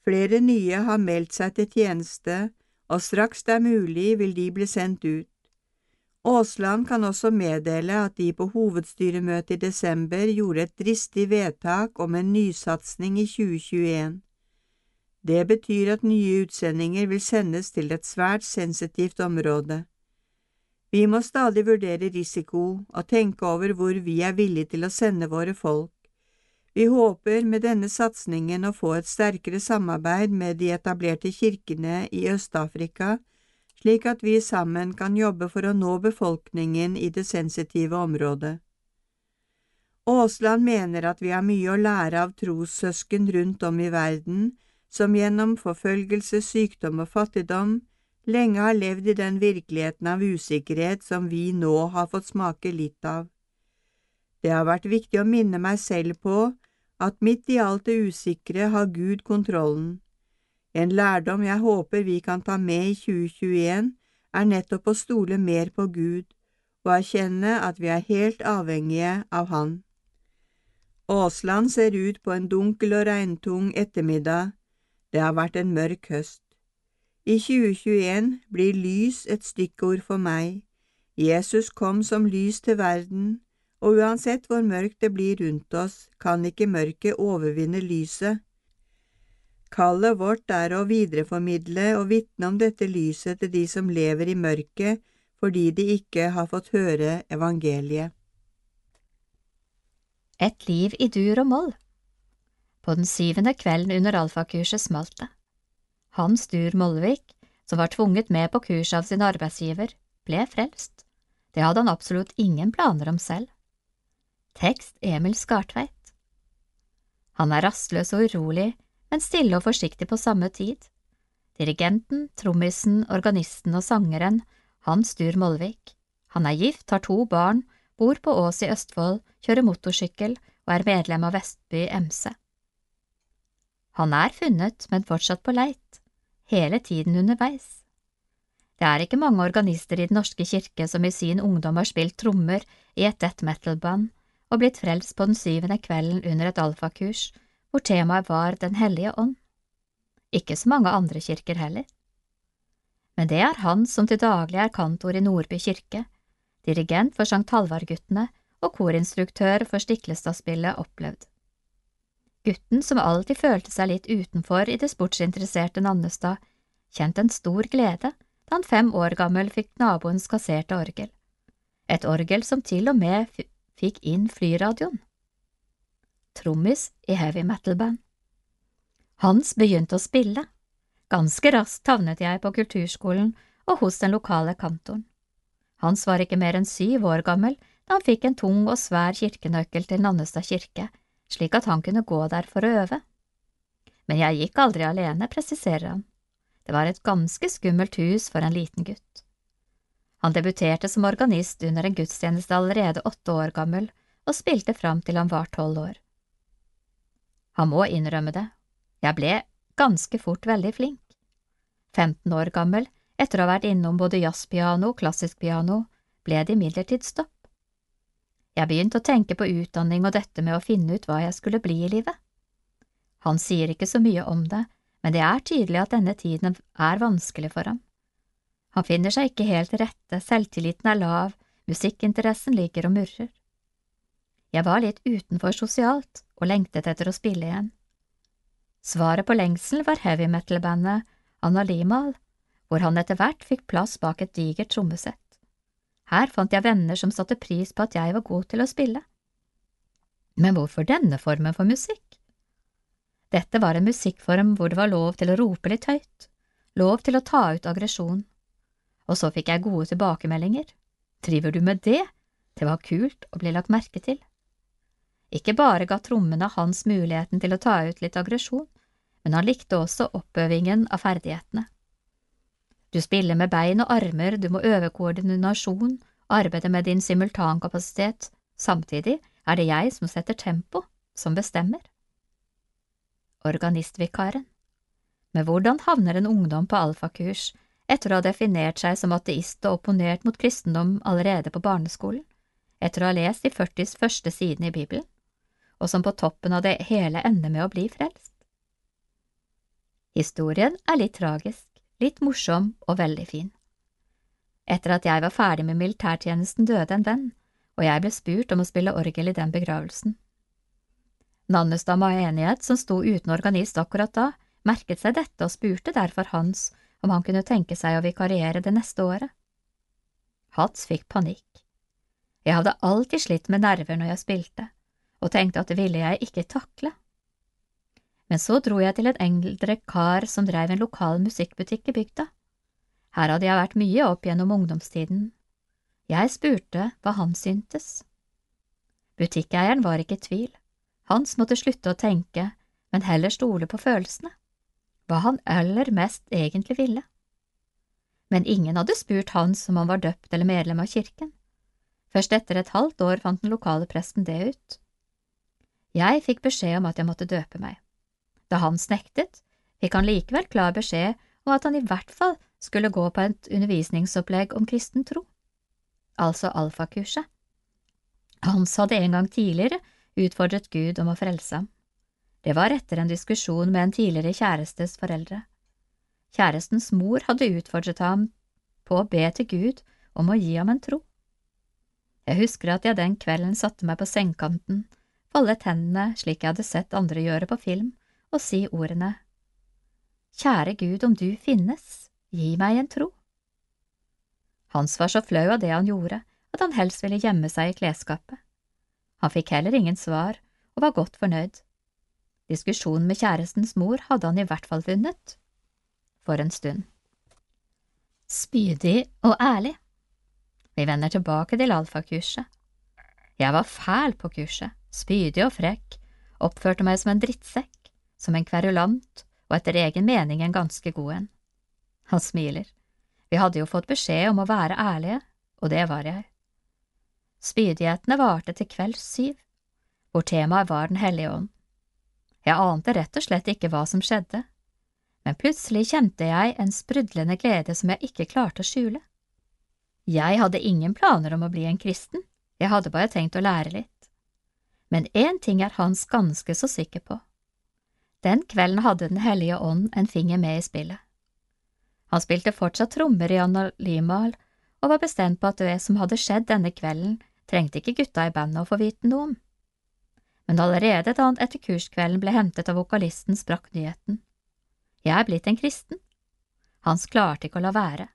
Speaker 13: flere nye har meldt seg til tjeneste, og straks det er mulig vil de bli sendt ut. Aasland kan også meddele at de på hovedstyremøtet i desember gjorde et dristig vedtak om en nysatsing i 2021. Det betyr at nye utsendinger vil sendes til et svært sensitivt område. Vi må stadig vurdere risiko og tenke over hvor vi er villige til å sende våre folk. Vi håper med denne satsingen å få et sterkere samarbeid med de etablerte kirkene i Øst-Afrika, slik at vi sammen kan jobbe for å nå befolkningen i det sensitive området. Aasland mener at vi har mye å lære av trossøsken rundt om i verden, som gjennom forfølgelse, sykdom og fattigdom lenge har levd i den virkeligheten av usikkerhet som vi nå har fått smake litt av. Det har vært viktig å minne meg selv på at midt i alt det usikre har Gud kontrollen. En lærdom jeg håper vi kan ta med i 2021, er nettopp å stole mer på Gud og erkjenne at vi er helt avhengige av Han. Aasland ser ut på en dunkel og regntung ettermiddag. Det har vært en mørk høst. I 2021 blir lys et stikkord for meg. Jesus kom som lys til verden, og uansett hvor mørkt det blir rundt oss, kan ikke mørket overvinne lyset. Kallet vårt er å videreformidle og vitne om dette lyset til de som lever i mørket fordi de ikke har fått høre evangeliet.
Speaker 12: Et liv i dur og moll På den syvende kvelden under alfakurset smalt det. Hans Dur Mollvik, som var tvunget med på kurset av sin arbeidsgiver, ble frelst. Det hadde han absolutt ingen planer om selv. Tekst Emil Skartveit Han er rastløs og urolig, men stille og forsiktig på samme tid. Dirigenten, trommisen, organisten og sangeren, Hans Dur Molvik. Han er gift, har to barn, bor på Ås i Østfold, kjører motorsykkel og er medlem av Vestby MC. Han er funnet, men fortsatt på leit, hele tiden underveis. Det er ikke mange organister i Den norske kirke som i sin ungdom har spilt trommer i et death metal-band, og blitt frelst på den syvende kvelden under et alfakurs hvor temaet var Den hellige ånd. Ikke så mange andre kirker heller. Men det er han som til daglig er kantor i Nordby kirke, dirigent for Sankt Halvard-guttene og korinstruktør for Stiklestadspillet opplevd. Gutten som alltid følte seg litt utenfor i det sportsinteresserte Nannestad, kjente en stor glede da han fem år gammel fikk naboens kasserte orgel, et orgel som til og med fikk inn flyradioen. Trommis i heavy metal-band. Hans begynte å spille. Ganske raskt havnet jeg på kulturskolen og hos den lokale kantoren. Hans var ikke mer enn syv år gammel da han fikk en tung og svær kirkenøkkel til Nannestad kirke, slik at han kunne gå der for å øve. Men jeg gikk aldri alene, presiserer han. Det var et ganske skummelt hus for en liten gutt. Han debuterte som organist under en gudstjeneste allerede åtte år gammel, og spilte fram til han var tolv år. Han må innrømme det, jeg ble ganske fort veldig flink. 15 år gammel, etter å ha vært innom både jazzpiano og klassisk piano, ble det imidlertid stopp. Jeg begynte å tenke på utdanning og dette med å finne ut hva jeg skulle bli i livet. Han sier ikke så mye om det, men det er tydelig at denne tiden er vanskelig for ham. Han finner seg ikke helt til rette, selvtilliten er lav, musikkinteressen ligger og murrer. Jeg var litt utenfor sosialt og lengtet etter å spille igjen. Svaret på lengselen var heavy metal-bandet Analimal, hvor han etter hvert fikk plass bak et digert trommesett. Her fant jeg venner som satte pris på at jeg var god til å spille. Men hvorfor denne formen for musikk? Dette var en musikkform hvor det var lov til å rope litt høyt, lov til å ta ut aggresjon og så fikk jeg gode tilbakemeldinger. Driver du med det? Det var kult å bli lagt merke til. Ikke bare ga trommene hans muligheten til å ta ut litt aggresjon, men han likte også oppøvingen av ferdighetene. Du spiller med bein og armer, du må øve koordinasjon, arbeide med din simultankapasitet, samtidig er det jeg som setter tempo, som bestemmer. Organistvikaren Med hvordan havner en ungdom på alfakurs etter å ha definert seg som ateist og opponert mot kristendom allerede på barneskolen, etter å ha lest de 40 første sidene i Bibelen, og som på toppen av det hele ender med å bli frelst. Historien er litt tragisk, litt morsom og veldig fin. Etter at jeg var ferdig med militærtjenesten, døde en venn, og jeg ble spurt om å spille orgel i den begravelsen. Nannestad Maenighet, som sto uten organist akkurat da, merket seg dette og spurte derfor Hans om han kunne tenke seg å vikariere det neste året. Hats fikk panikk. Jeg hadde alltid slitt med nerver når jeg spilte, og tenkte at det ville jeg ikke takle. Men så dro jeg til en eldre kar som drev en lokal musikkbutikk i bygda. Her hadde jeg vært mye opp gjennom ungdomstiden. Jeg spurte hva han syntes. Butikkeieren var ikke i tvil. Hans måtte slutte å tenke, men heller stole på følelsene. Hva han aller mest egentlig ville. Men ingen hadde spurt Hans om han var døpt eller medlem av kirken. Først etter et halvt år fant den lokale presten det ut. Jeg fikk beskjed om at jeg måtte døpe meg. Da Hans nektet, fikk han likevel klar beskjed om at han i hvert fall skulle gå på et undervisningsopplegg om kristen tro, altså alfakurset. Hans hadde en gang tidligere utfordret Gud om å frelse ham. Det var etter en diskusjon med en tidligere kjærestes foreldre. Kjærestens mor hadde utfordret ham på å be til Gud om å gi ham en tro. Jeg husker at jeg den kvelden satte meg på sengekanten, foldet hendene slik jeg hadde sett andre gjøre på film, og si ordene Kjære Gud, om du finnes, gi meg en tro. Hans var så flau av det han gjorde, at han helst ville gjemme seg i klesskapet. Han fikk heller ingen svar, og var godt fornøyd. Diskusjonen med kjærestens mor hadde han i hvert fall vunnet. For en stund. Spydig og ærlig. Vi vender tilbake til alfakurset. Jeg var fæl på kurset, spydig og frekk, oppførte meg som en drittsekk, som en kverulant og etter egen mening en ganske god en. Han smiler. Vi hadde jo fått beskjed om å være ærlige, og det var jeg. Spydighetene varte til kvelds syv, hvor temaet var Den hellige ånd. Jeg ante rett og slett ikke hva som skjedde, men plutselig kjente jeg en sprudlende glede som jeg ikke klarte å skjule. Jeg hadde ingen planer om å bli en kristen, jeg hadde bare tenkt å lære litt. Men én ting er Hans ganske så sikker på. Den kvelden hadde Den hellige ånd en finger med i spillet. Han spilte fortsatt trommer i Analimal og var bestemt på at det som hadde skjedd denne kvelden, trengte ikke gutta i bandet å få vite noe om. Men allerede da han etter kurskvelden ble hentet av vokalisten, sprakk nyheten. Jeg er blitt en kristen. Hans klarte ikke å la være.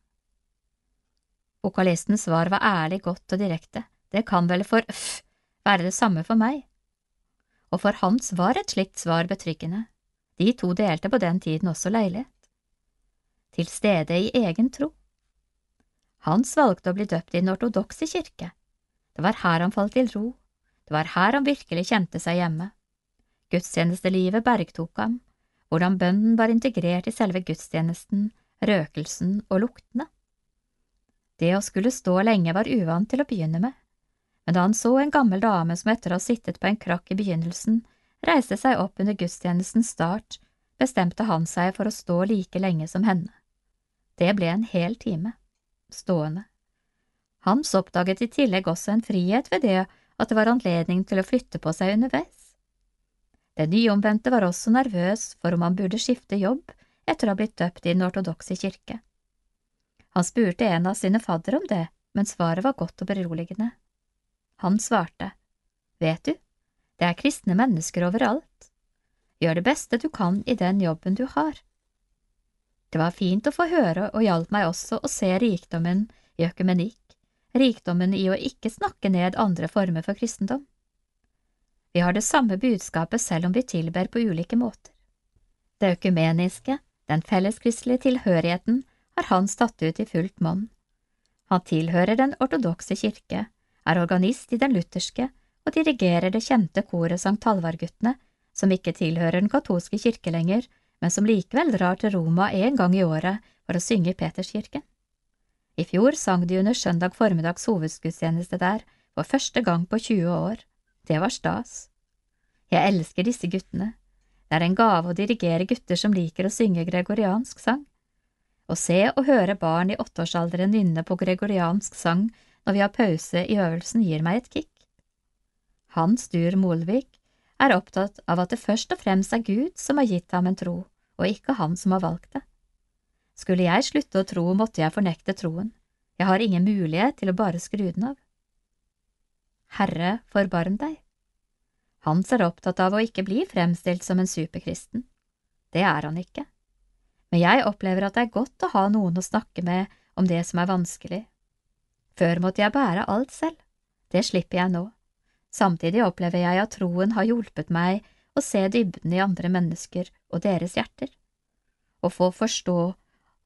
Speaker 12: Vokalistens svar var ærlig, godt og direkte, det kan vel for øff være det samme for meg. Og for Hans var et slikt svar betryggende, de to delte på den tiden også leilighet til stede i egen tro. Hans valgte å bli døpt i den ortodokse kirke. Det var her han falt til ro, det var her han virkelig kjente seg hjemme. Gudstjenestelivet bergtok ham, hvordan bønnen var integrert i selve gudstjenesten, røkelsen og luktene. Det å skulle stå lenge var uvant til å begynne med, men da han så en gammel dame som etter å ha sittet på en krakk i begynnelsen, reiste seg opp under gudstjenestens start, bestemte han seg for å stå like lenge som henne. Det ble en hel time, stående. Hans oppdaget i tillegg også en frihet ved det at det var anledning til å flytte på seg underveis. Den nyomvendte var også nervøs for om han burde skifte jobb etter å ha blitt døpt i den ortodokse kirke. Han spurte en av sine fadder om det, men svaret var godt og beroligende. Han svarte, Vet du, det er kristne mennesker overalt. Gjør det beste du kan i den jobben du har. Det var fint å få høre og hjalp meg også å se rikdommen i økumenikk, rikdommen i å ikke snakke ned andre former for kristendom. Vi har det samme budskapet selv om vi tilber på ulike måter. Det økumeniske, den felleskristelige tilhørigheten, har han tatt ut i fullt monn. Han tilhører den ortodokse kirke, er organist i den lutherske og dirigerer det kjente koret Sankt Halvard-guttene, som ikke tilhører den katolske kirke lenger, men som likevel drar til Roma en gang i året for å synge i Peterskirken. I fjor sang de under søndag formiddags hovedgudstjeneste der for første gang på 20 år. Det var stas. Jeg elsker disse guttene. Det er en gave å dirigere gutter som liker å synge gregoriansk sang. Å se og høre barn i åtteårsalderen nynne på gregoriansk sang når vi har pause i øvelsen, gir meg et kick. Hans Dur Molvik er opptatt av at det først og fremst er Gud som har gitt ham en tro, og ikke han som har valgt det. Skulle jeg slutte å tro, måtte jeg fornekte troen. Jeg har ingen mulighet til å bare skru den av. Herre, forbarm deg. Hans er opptatt av å ikke bli fremstilt som en superkristen. Det er han ikke. Men jeg opplever at det er godt å ha noen å snakke med om det som er vanskelig. Før måtte jeg bære alt selv. Det slipper jeg nå. Samtidig opplever jeg at troen har hjulpet meg å se dybden i andre mennesker og deres hjerter, Å få forstå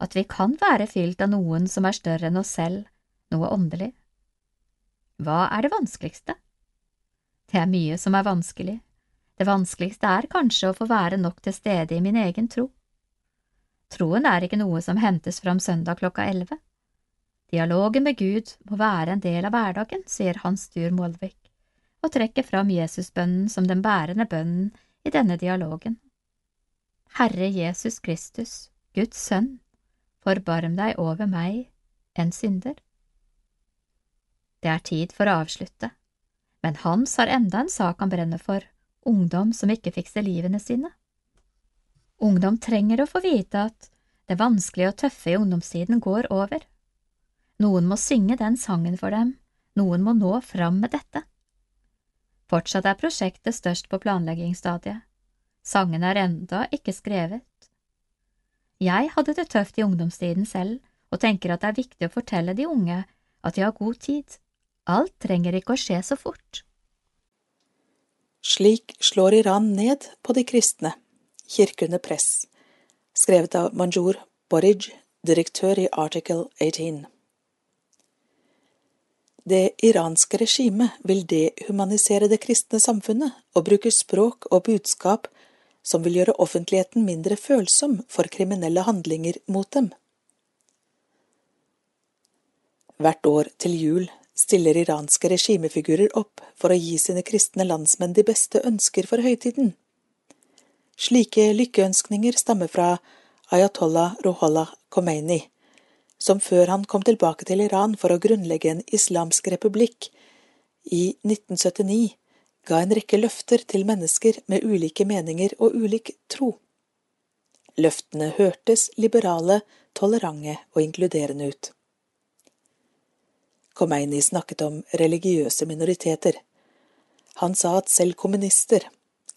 Speaker 12: at vi kan være fylt av noen som er større enn oss selv, noe åndelig. Hva er det vanskeligste? Det er mye som er vanskelig. Det vanskeligste er kanskje å få være nok til stede i min egen tro. Troen er ikke noe som hentes fram søndag klokka elleve. Dialogen med Gud må være en del av hverdagen, sier Hans Stur Målvik, og trekker fram Jesusbønnen som den bærende bønnen i denne dialogen. Herre Jesus Kristus, Guds sønn, forbarm deg over meg, en synder. Det er tid for å avslutte, men Hans har enda en sak han brenner for, ungdom som ikke fikser livene sine. Ungdom trenger å få vite at det vanskelige og tøffe i ungdomstiden går over. Noen må synge den sangen for dem, noen må nå fram med dette. Fortsatt er prosjektet størst på planleggingsstadiet. Sangene er enda ikke skrevet. Jeg hadde det tøft i ungdomstiden selv, og tenker at det er viktig å fortelle de unge at de har god tid. Alt trenger ikke å skje så fort.
Speaker 14: Slik slår Iran ned på de kristne, kirke under press, skrevet av Manjur Borij, direktør i Article 18. Det iranske regimet vil dehumanisere det kristne samfunnet og bruker språk og budskap som vil gjøre offentligheten mindre følsom for kriminelle handlinger mot dem. Hvert år til jul stiller iranske regimefigurer opp for å gi sine kristne landsmenn de beste ønsker for høytiden. Slike lykkeønskninger stammer fra Ayatollah Rohollah Khomeini, som før han kom tilbake til Iran for å grunnlegge en islamsk republikk i 1979, ga en rekke løfter til mennesker med ulike meninger og ulik tro. Løftene hørtes liberale, tolerante og inkluderende ut. Khomeini snakket om religiøse minoriteter. Han sa at selv kommunister,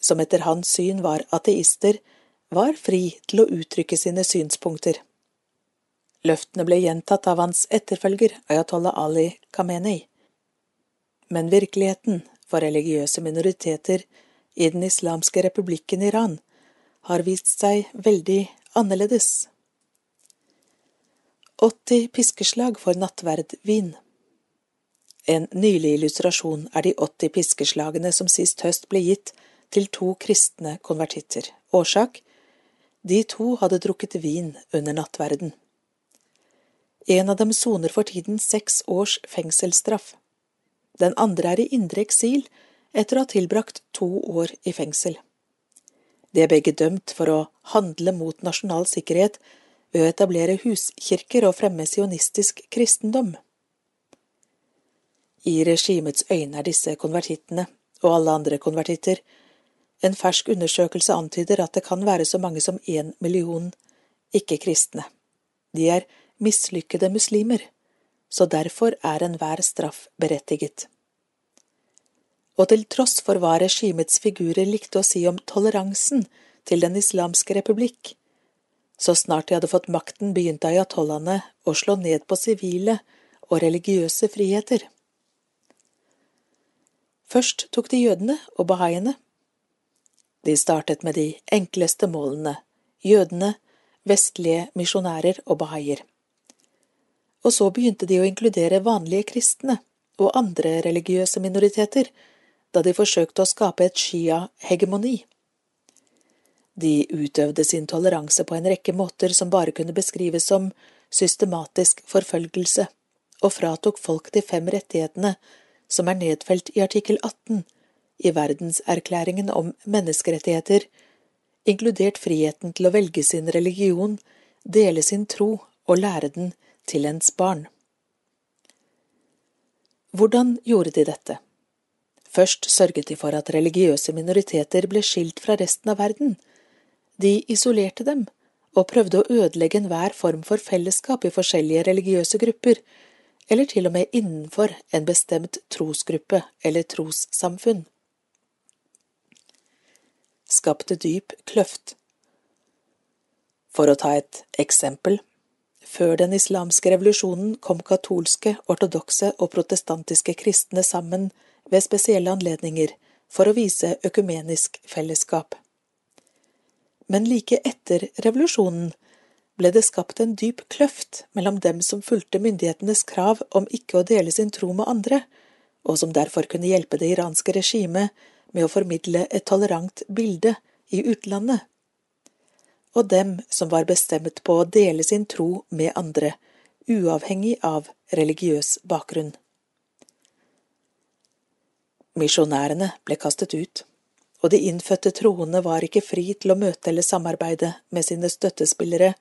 Speaker 14: som etter hans syn var ateister, var fri til å uttrykke sine synspunkter. Løftene ble gjentatt av hans etterfølger Ayatollah Ali Khamenei. Men virkeligheten for religiøse minoriteter i den islamske republikken Iran har vist seg veldig annerledes. 80 piskeslag for nattverdvin. En nylig illustrasjon er de 80 piskeslagene som sist høst ble gitt til to kristne konvertitter. Årsak? De to hadde drukket vin under nattverden. En av dem soner for tiden seks års fengselsstraff. Den andre er i indre eksil etter å ha tilbrakt to år i fengsel. De er begge dømt for å handle mot nasjonal sikkerhet ved å etablere huskirker og fremme sionistisk kristendom. I regimets øyne er disse konvertittene, og alle andre konvertitter, en fersk undersøkelse antyder at det kan være så mange som én million ikke-kristne. De er mislykkede muslimer, så derfor er enhver straff berettiget. Og til tross for hva regimets figurer likte å si om toleransen til Den islamske republikk, så snart de hadde fått makten, begynte ayatollahene å slå ned på sivile og religiøse friheter. Først tok de jødene og bahaiene. De startet med de enkleste målene, jødene, vestlige misjonærer og bahaier. Og så begynte de å inkludere vanlige kristne og andre religiøse minoriteter, da de forsøkte å skape et shia-hegemoni. De utøvde sin toleranse på en rekke måter som bare kunne beskrives som systematisk forfølgelse, og fratok folk de fem rettighetene som er nedfelt i artikkel 18 i Verdenserklæringen om menneskerettigheter, inkludert friheten til å velge sin religion, dele sin tro og lære den til ens barn. Hvordan gjorde de dette? Først sørget de for at religiøse minoriteter ble skilt fra resten av verden. De isolerte dem og prøvde å ødelegge enhver form for fellesskap i forskjellige religiøse grupper, eller til og med innenfor en bestemt trosgruppe eller trossamfunn. Skapte dyp kløft. For å ta et eksempel, før den islamske revolusjonen kom katolske, ortodokse og protestantiske kristne sammen ved spesielle anledninger for å vise økumenisk fellesskap. Men like etter revolusjonen ble det skapt en dyp kløft mellom dem som fulgte myndighetenes krav om ikke å dele sin tro med andre, og som derfor kunne hjelpe det iranske regimet med å formidle et tolerant bilde i utlandet, og dem som var bestemt på å dele sin tro med andre, uavhengig av religiøs bakgrunn. Misjonærene ble kastet ut, og de innfødte troende var ikke fri til å møte eller samarbeide med sine støttespillere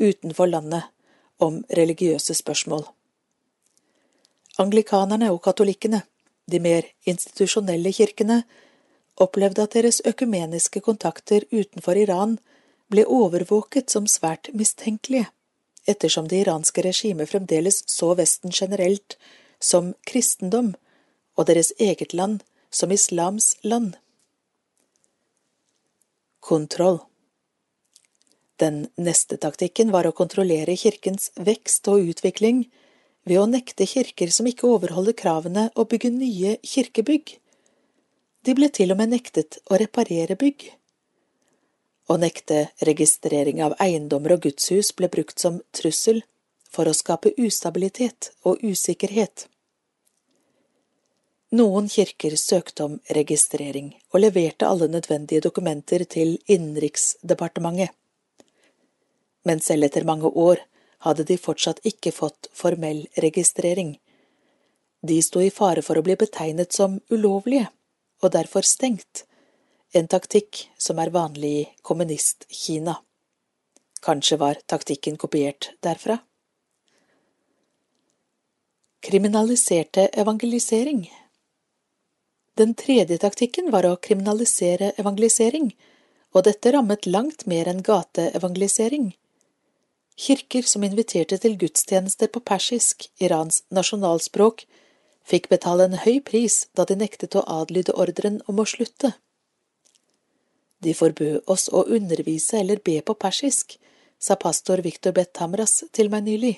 Speaker 14: utenfor landet om religiøse spørsmål. Anglikanerne og katolikkene, de mer institusjonelle kirkene, opplevde at deres økumeniske kontakter utenfor Iran ble overvåket som svært mistenkelige, ettersom det iranske regimet fremdeles så Vesten generelt som kristendom og deres eget land som islams land. Kontroll Den neste taktikken var å kontrollere kirkens vekst og utvikling ved å nekte kirker som ikke overholder kravene å bygge nye kirkebygg. De ble til og med nektet å reparere bygg. Å nekte registrering av eiendommer og gudshus ble brukt som trussel for å skape ustabilitet og usikkerhet. Noen kirker søkte om registrering og leverte alle nødvendige dokumenter til Innenriksdepartementet. Men selv etter mange år hadde de fortsatt ikke fått formell registrering. De sto i fare for å bli betegnet som ulovlige, og derfor stengt, en taktikk som er vanlig i kommunist-Kina. Kanskje var taktikken kopiert derfra? Kriminaliserte evangelisering den tredje taktikken var å kriminalisere evangelisering, og dette rammet langt mer enn gateevangelisering. Kirker som inviterte til gudstjenester på persisk, Irans nasjonalspråk, fikk betale en høy pris da de nektet å adlyde ordren om å slutte. De forbød oss å undervise eller be på persisk, sa pastor Victor Bet-Tamras til meg nylig.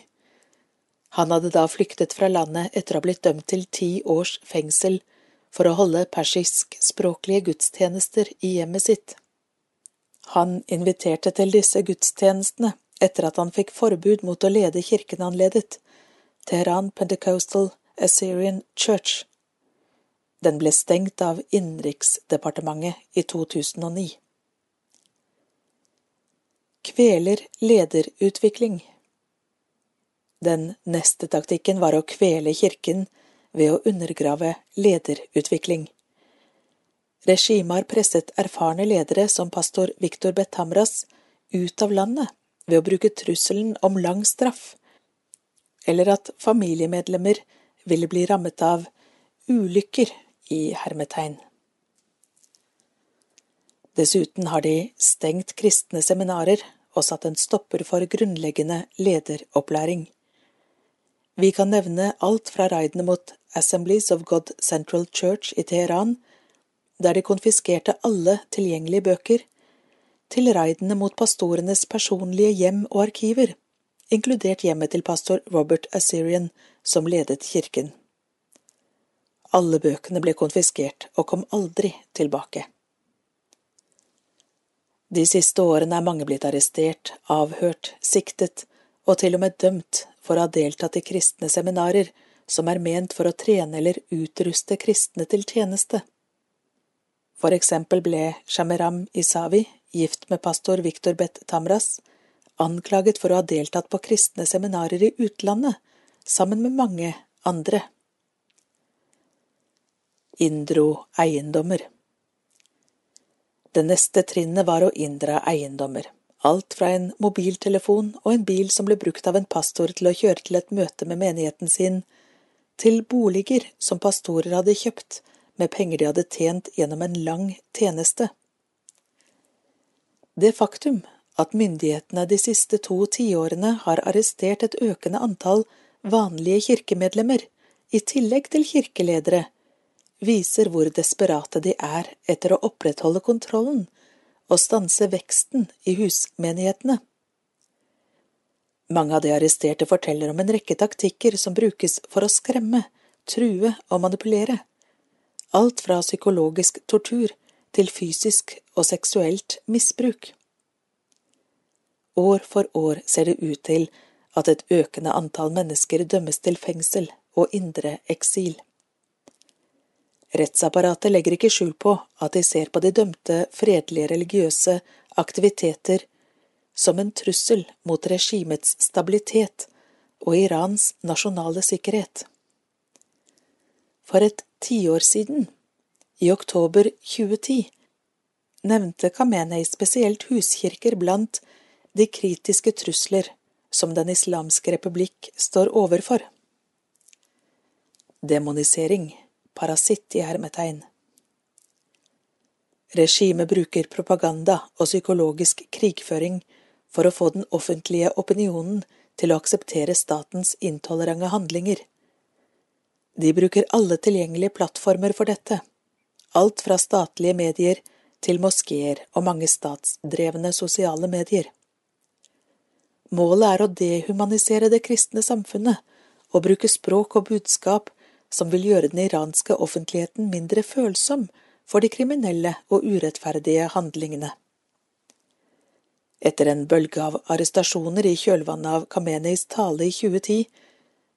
Speaker 14: Han hadde da flyktet fra landet etter å ha blitt dømt til ti års fengsel for å holde persiskspråklige gudstjenester i hjemmet sitt. Han inviterte til disse gudstjenestene etter at han fikk forbud mot å lede kirken han ledet, Teheran Pentecostal Assyrian Church. Den ble stengt av Innenriksdepartementet i 2009. Kveler lederutvikling Den neste taktikken var å kvele kirken ved å undergrave lederutvikling. Regimet har presset erfarne ledere som pastor Victor Bethamras ut av landet ved å bruke trusselen om lang straff, eller at familiemedlemmer ville bli rammet av ulykker i hermetegn. Dessuten har de stengt kristne seminarer og satt en stopper for grunnleggende lederopplæring. Vi kan nevne alt fra raidene mot Assemblies of God Central Church i Teheran, der de konfiskerte alle tilgjengelige bøker, til raidene mot pastorenes personlige hjem og arkiver, inkludert hjemmet til pastor Robert Assyrian, som ledet kirken. Alle bøkene ble konfiskert og kom aldri tilbake. De siste årene er mange blitt arrestert, avhørt, siktet og til og med dømt for å ha deltatt i kristne seminarer som er ment for å trene eller utruste kristne til tjeneste. For eksempel ble Shamiram Isavi, gift med pastor Viktor Bet Tamras, anklaget for å ha deltatt på kristne seminarer i utlandet, sammen med mange andre. Inndro eiendommer Det neste trinnet var å inndra eiendommer, alt fra en mobiltelefon og en bil som ble brukt av en pastor til å kjøre til et møte med menigheten sin, til boliger som pastorer hadde kjøpt med penger de hadde tjent gjennom en lang tjeneste. Det faktum at myndighetene de siste to tiårene har arrestert et økende antall vanlige kirkemedlemmer, i tillegg til kirkeledere, viser hvor desperate de er etter å opprettholde kontrollen og stanse veksten i husmenighetene. Mange av de arresterte forteller om en rekke taktikker som brukes for å skremme, true og manipulere. Alt fra psykologisk tortur til fysisk og seksuelt misbruk. År for år ser det ut til at et økende antall mennesker dømmes til fengsel og indre eksil. Rettsapparatet legger ikke skjul på at de ser på de dømte fredelige religiøse aktiviteter som en trussel mot regimets stabilitet og Irans nasjonale sikkerhet. For et tiår siden, i oktober 2010, nevnte Khamenei spesielt huskirker blant de kritiske trusler som Den islamske republikk står overfor. Demonisering parasitt i hermetegn. Regimet bruker propaganda og psykologisk krigføring for å få den offentlige opinionen til å akseptere statens intolerante handlinger. De bruker alle tilgjengelige plattformer for dette, alt fra statlige medier til moskeer og mange statsdrevne sosiale medier. Målet er å dehumanisere det kristne samfunnet og bruke språk og budskap som vil gjøre den iranske offentligheten mindre følsom for de kriminelle og urettferdige handlingene. Etter en bølge av arrestasjoner i kjølvannet av Khameneis tale i 2010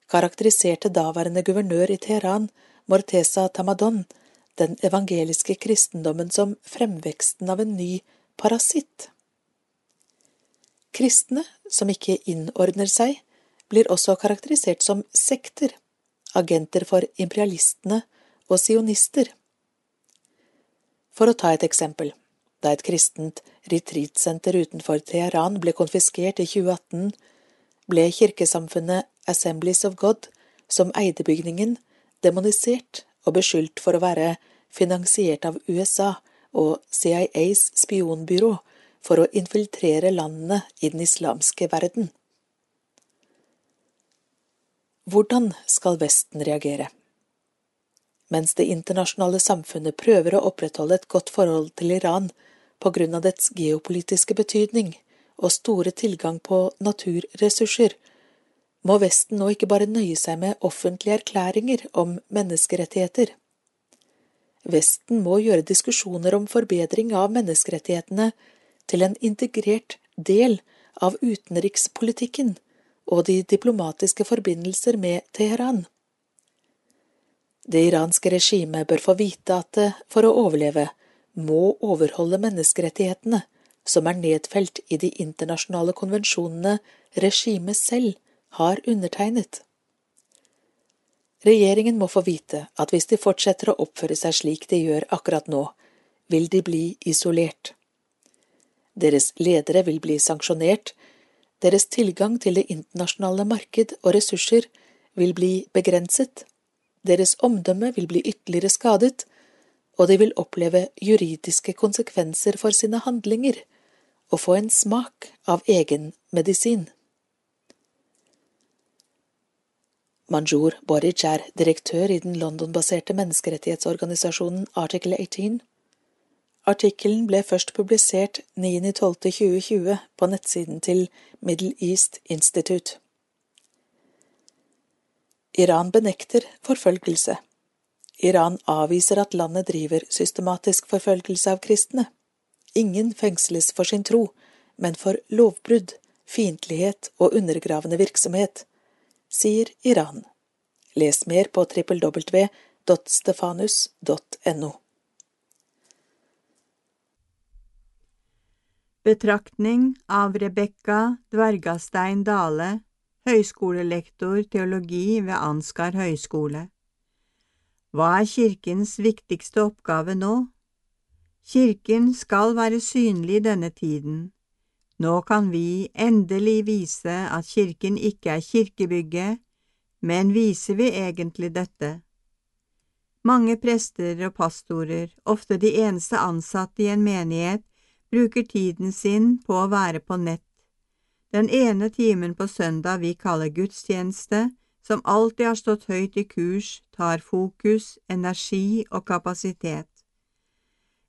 Speaker 14: karakteriserte daværende guvernør i Teheran, Morteza Tamadon, den evangeliske kristendommen som fremveksten av en ny parasitt. Kristne som ikke innordner seg, blir også karakterisert som sekter agenter for imperialistene og sionister. For å ta et eksempel, da et kristent retreatsenter utenfor Teheran ble konfiskert i 2018, ble kirkesamfunnet Assemblies of God, som eide bygningen, demonisert og beskyldt for å være finansiert av USA og CIAs spionbyrå for å infiltrere landene i den islamske verden. Hvordan skal Vesten reagere? Mens det internasjonale samfunnet prøver å opprettholde et godt forhold til Iran på grunn av dets geopolitiske betydning og store tilgang på naturressurser, må Vesten nå ikke bare nøye seg med offentlige erklæringer om menneskerettigheter. Vesten må gjøre diskusjoner om forbedring av menneskerettighetene til en integrert del av utenrikspolitikken og de diplomatiske forbindelser med Teheran. Det iranske regimet bør få vite at det, for å overleve, må overholde menneskerettighetene, som er nedfelt i de internasjonale konvensjonene regimet selv har undertegnet. Regjeringen må få vite at hvis de fortsetter å oppføre seg slik de gjør akkurat nå, vil de bli isolert. Deres ledere vil bli sanksjonert deres tilgang til det internasjonale marked og ressurser vil bli begrenset, deres omdømme vil bli ytterligere skadet, og de vil oppleve juridiske konsekvenser for sine handlinger og få en smak av egen medisin. Manjur Boric er direktør i den London-baserte menneskerettighetsorganisasjonen Article 18 Artikkelen ble først publisert 9.12.2020 på nettsiden til Middle East Institute. Iran benekter forfølgelse. Iran avviser at landet driver systematisk forfølgelse av kristne. Ingen fengsles for sin tro, men for lovbrudd, fiendtlighet og undergravende virksomhet, sier Iran. Les mer på www.stefanus.no.
Speaker 13: Betraktning av Rebekka Dvergastein Dale, høyskolelektor teologi ved Ansgar høgskole. Hva er kirkens viktigste oppgave nå? Kirken skal være synlig denne tiden. Nå kan vi endelig vise at kirken ikke er kirkebygget, men viser vi egentlig dette? Mange prester og pastorer, ofte de eneste ansatte i en menighet, bruker tiden sin på å være på nett. Den ene timen på søndag vi kaller gudstjeneste, som alltid har stått høyt i kurs, tar fokus, energi og kapasitet.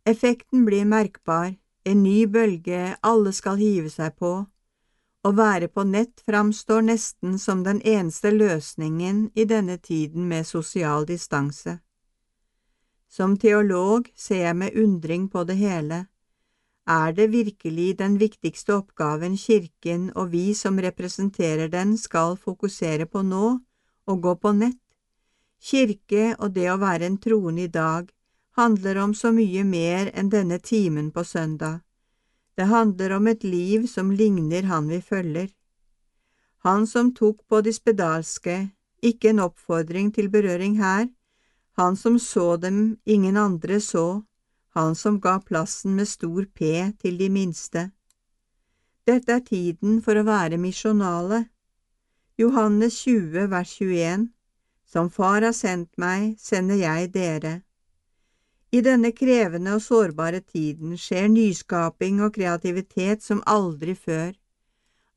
Speaker 13: Effekten blir merkbar, en ny bølge alle skal hive seg på. Å være på nett framstår nesten som den eneste løsningen i denne tiden med sosial distanse. Som teolog ser jeg med undring på det hele. Er det virkelig den viktigste oppgaven Kirken og vi som representerer den skal fokusere på nå, å gå på nett? Kirke og det å være en troende i dag handler om så mye mer enn denne timen på søndag. Det handler om et liv som ligner han vi følger. Han som tok på de spedalske, ikke en oppfordring til berøring her, han som så dem ingen andre så, han som ga plassen med stor P til de minste. Dette er tiden for å være misjonale. Johannes 20 vers 21 Som Far har sendt meg, sender jeg dere. I denne krevende og sårbare tiden skjer nyskaping og kreativitet som aldri før.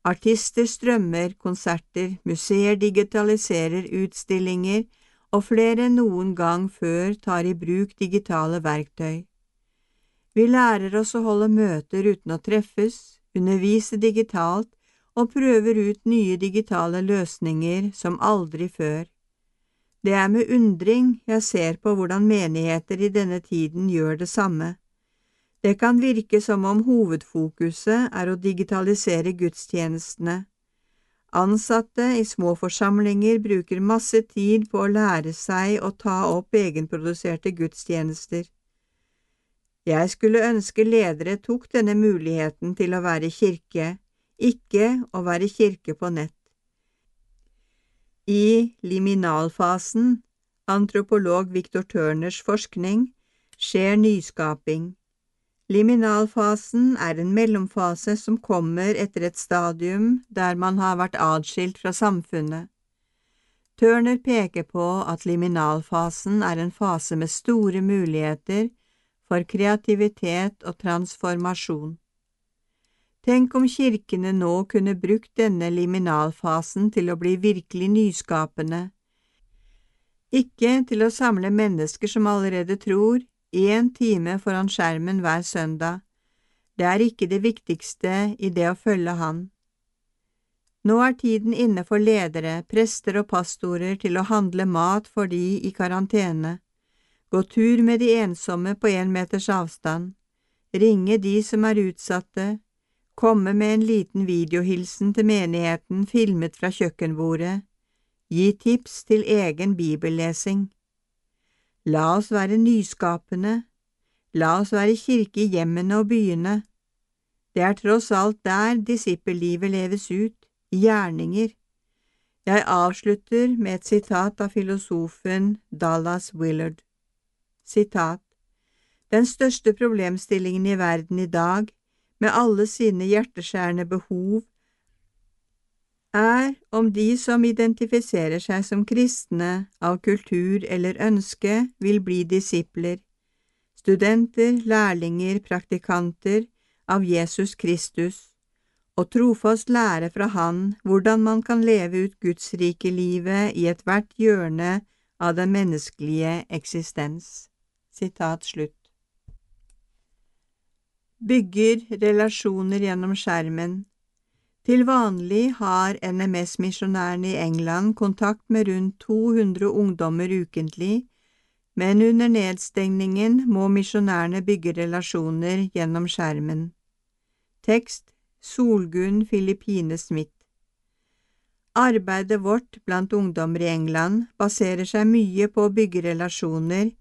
Speaker 13: Artister strømmer konserter, museer digitaliserer utstillinger, og flere enn noen gang før tar i bruk digitale verktøy. Vi lærer oss å holde møter uten å treffes, undervise digitalt og prøver ut nye digitale løsninger som aldri før. Det er med undring jeg ser på hvordan menigheter i denne tiden gjør det samme. Det kan virke som om hovedfokuset er å digitalisere gudstjenestene. Ansatte i små forsamlinger bruker masse tid på å lære seg å ta opp egenproduserte gudstjenester. Jeg skulle ønske ledere tok denne muligheten til å være kirke, ikke å være kirke på nett. I liminalfasen, antropolog Victor Turners forskning, skjer nyskaping. Liminalfasen er en mellomfase som kommer etter et stadium der man har vært adskilt fra samfunnet. Turner peker på at liminalfasen er en fase med store muligheter for kreativitet og transformasjon. Tenk om kirkene nå kunne brukt denne liminalfasen til å bli virkelig nyskapende, ikke til å samle mennesker som allerede tror, én time foran skjermen hver søndag. Det er ikke det viktigste i det å følge Han. Nå er tiden inne for ledere, prester og pastorer til å handle mat for de i karantene, gå tur med de ensomme på én meters avstand, ringe de som er utsatte, komme med en liten videohilsen til menigheten filmet fra kjøkkenbordet, gi tips til egen bibellesing. La oss være nyskapende, la oss være kirke i hjemmene og byene. Det er tross alt der disippellivet leves ut, i gjerninger. Jeg avslutter med et sitat av filosofen Dallas Willard. Sitat Den største problemstillingen i verden i dag med alle sine hjerteskjærende behov, er om de som identifiserer seg som kristne av kultur eller ønske, vil bli disipler, studenter, lærlinger, praktikanter av Jesus Kristus, og trofast lære fra Han hvordan man kan leve ut Guds rike livet i ethvert hjørne av den menneskelige eksistens. Sitat slutt bygger relasjoner gjennom skjermen. Til vanlig har NMS-misjonærene i England kontakt med rundt 200 ungdommer ukentlig, men under nedstengningen må misjonærene bygge relasjoner gjennom skjermen. Tekst Solgunn Filippine Smith Arbeidet vårt blant ungdommer i England baserer seg mye på å bygge relasjoner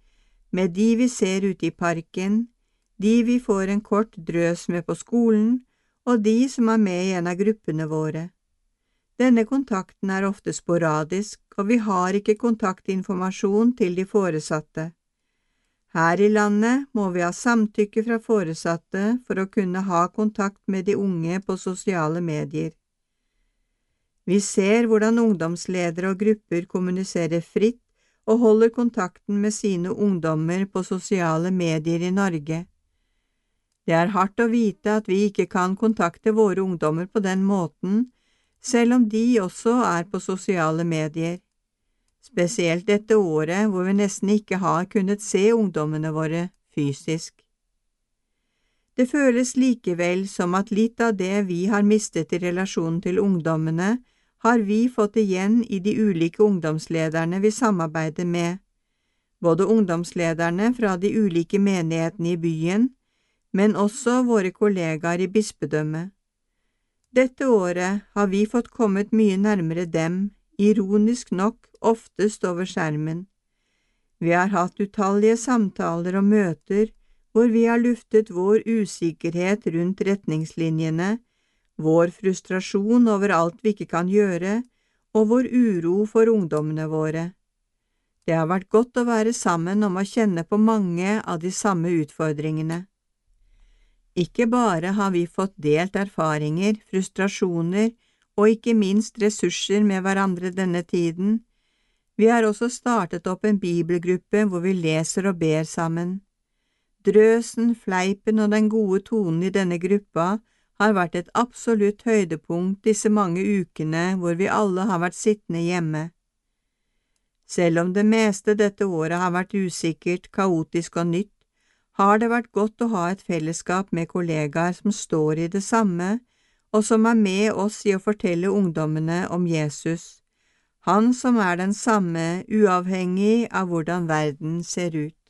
Speaker 13: med de vi ser ute i parken, de vi får en kort drøs med på skolen, og de som er med i en av gruppene våre. Denne kontakten er ofte sporadisk, og vi har ikke kontaktinformasjon til de foresatte. Her i landet må vi ha samtykke fra foresatte for å kunne ha kontakt med de unge på sosiale medier. Vi ser hvordan ungdomsledere og grupper kommuniserer fritt og holder kontakten med sine ungdommer på sosiale medier i Norge. Det er hardt å vite at vi ikke kan kontakte våre ungdommer på den måten, selv om de også er på sosiale medier. Spesielt dette året hvor vi nesten ikke har kunnet se ungdommene våre fysisk. Det føles likevel som at litt av det vi har mistet i relasjonen til ungdommene, har vi fått igjen i de ulike ungdomslederne vi samarbeider med, både ungdomslederne fra de ulike menighetene i byen, men også våre kollegaer i bispedømmet. Dette året har vi fått kommet mye nærmere dem, ironisk nok oftest over skjermen. Vi har hatt utallige samtaler og møter hvor vi har luftet vår usikkerhet rundt retningslinjene, vår frustrasjon over alt vi ikke kan gjøre, og vår uro for ungdommene våre. Det har vært godt å være sammen om å kjenne på mange av de samme utfordringene. Ikke bare har vi fått delt erfaringer, frustrasjoner og ikke minst ressurser med hverandre denne tiden, vi har også startet opp en bibelgruppe hvor vi leser og ber sammen. Drøsen, fleipen og den gode tonen i denne gruppa har vært et absolutt høydepunkt disse mange ukene hvor vi alle har vært sittende hjemme. Selv om det meste dette året har vært usikkert, kaotisk og nytt, har det vært godt å ha et fellesskap med kollegaer som står i det samme, og som er med oss i å fortelle ungdommene om Jesus, han som er den samme uavhengig av hvordan verden ser ut.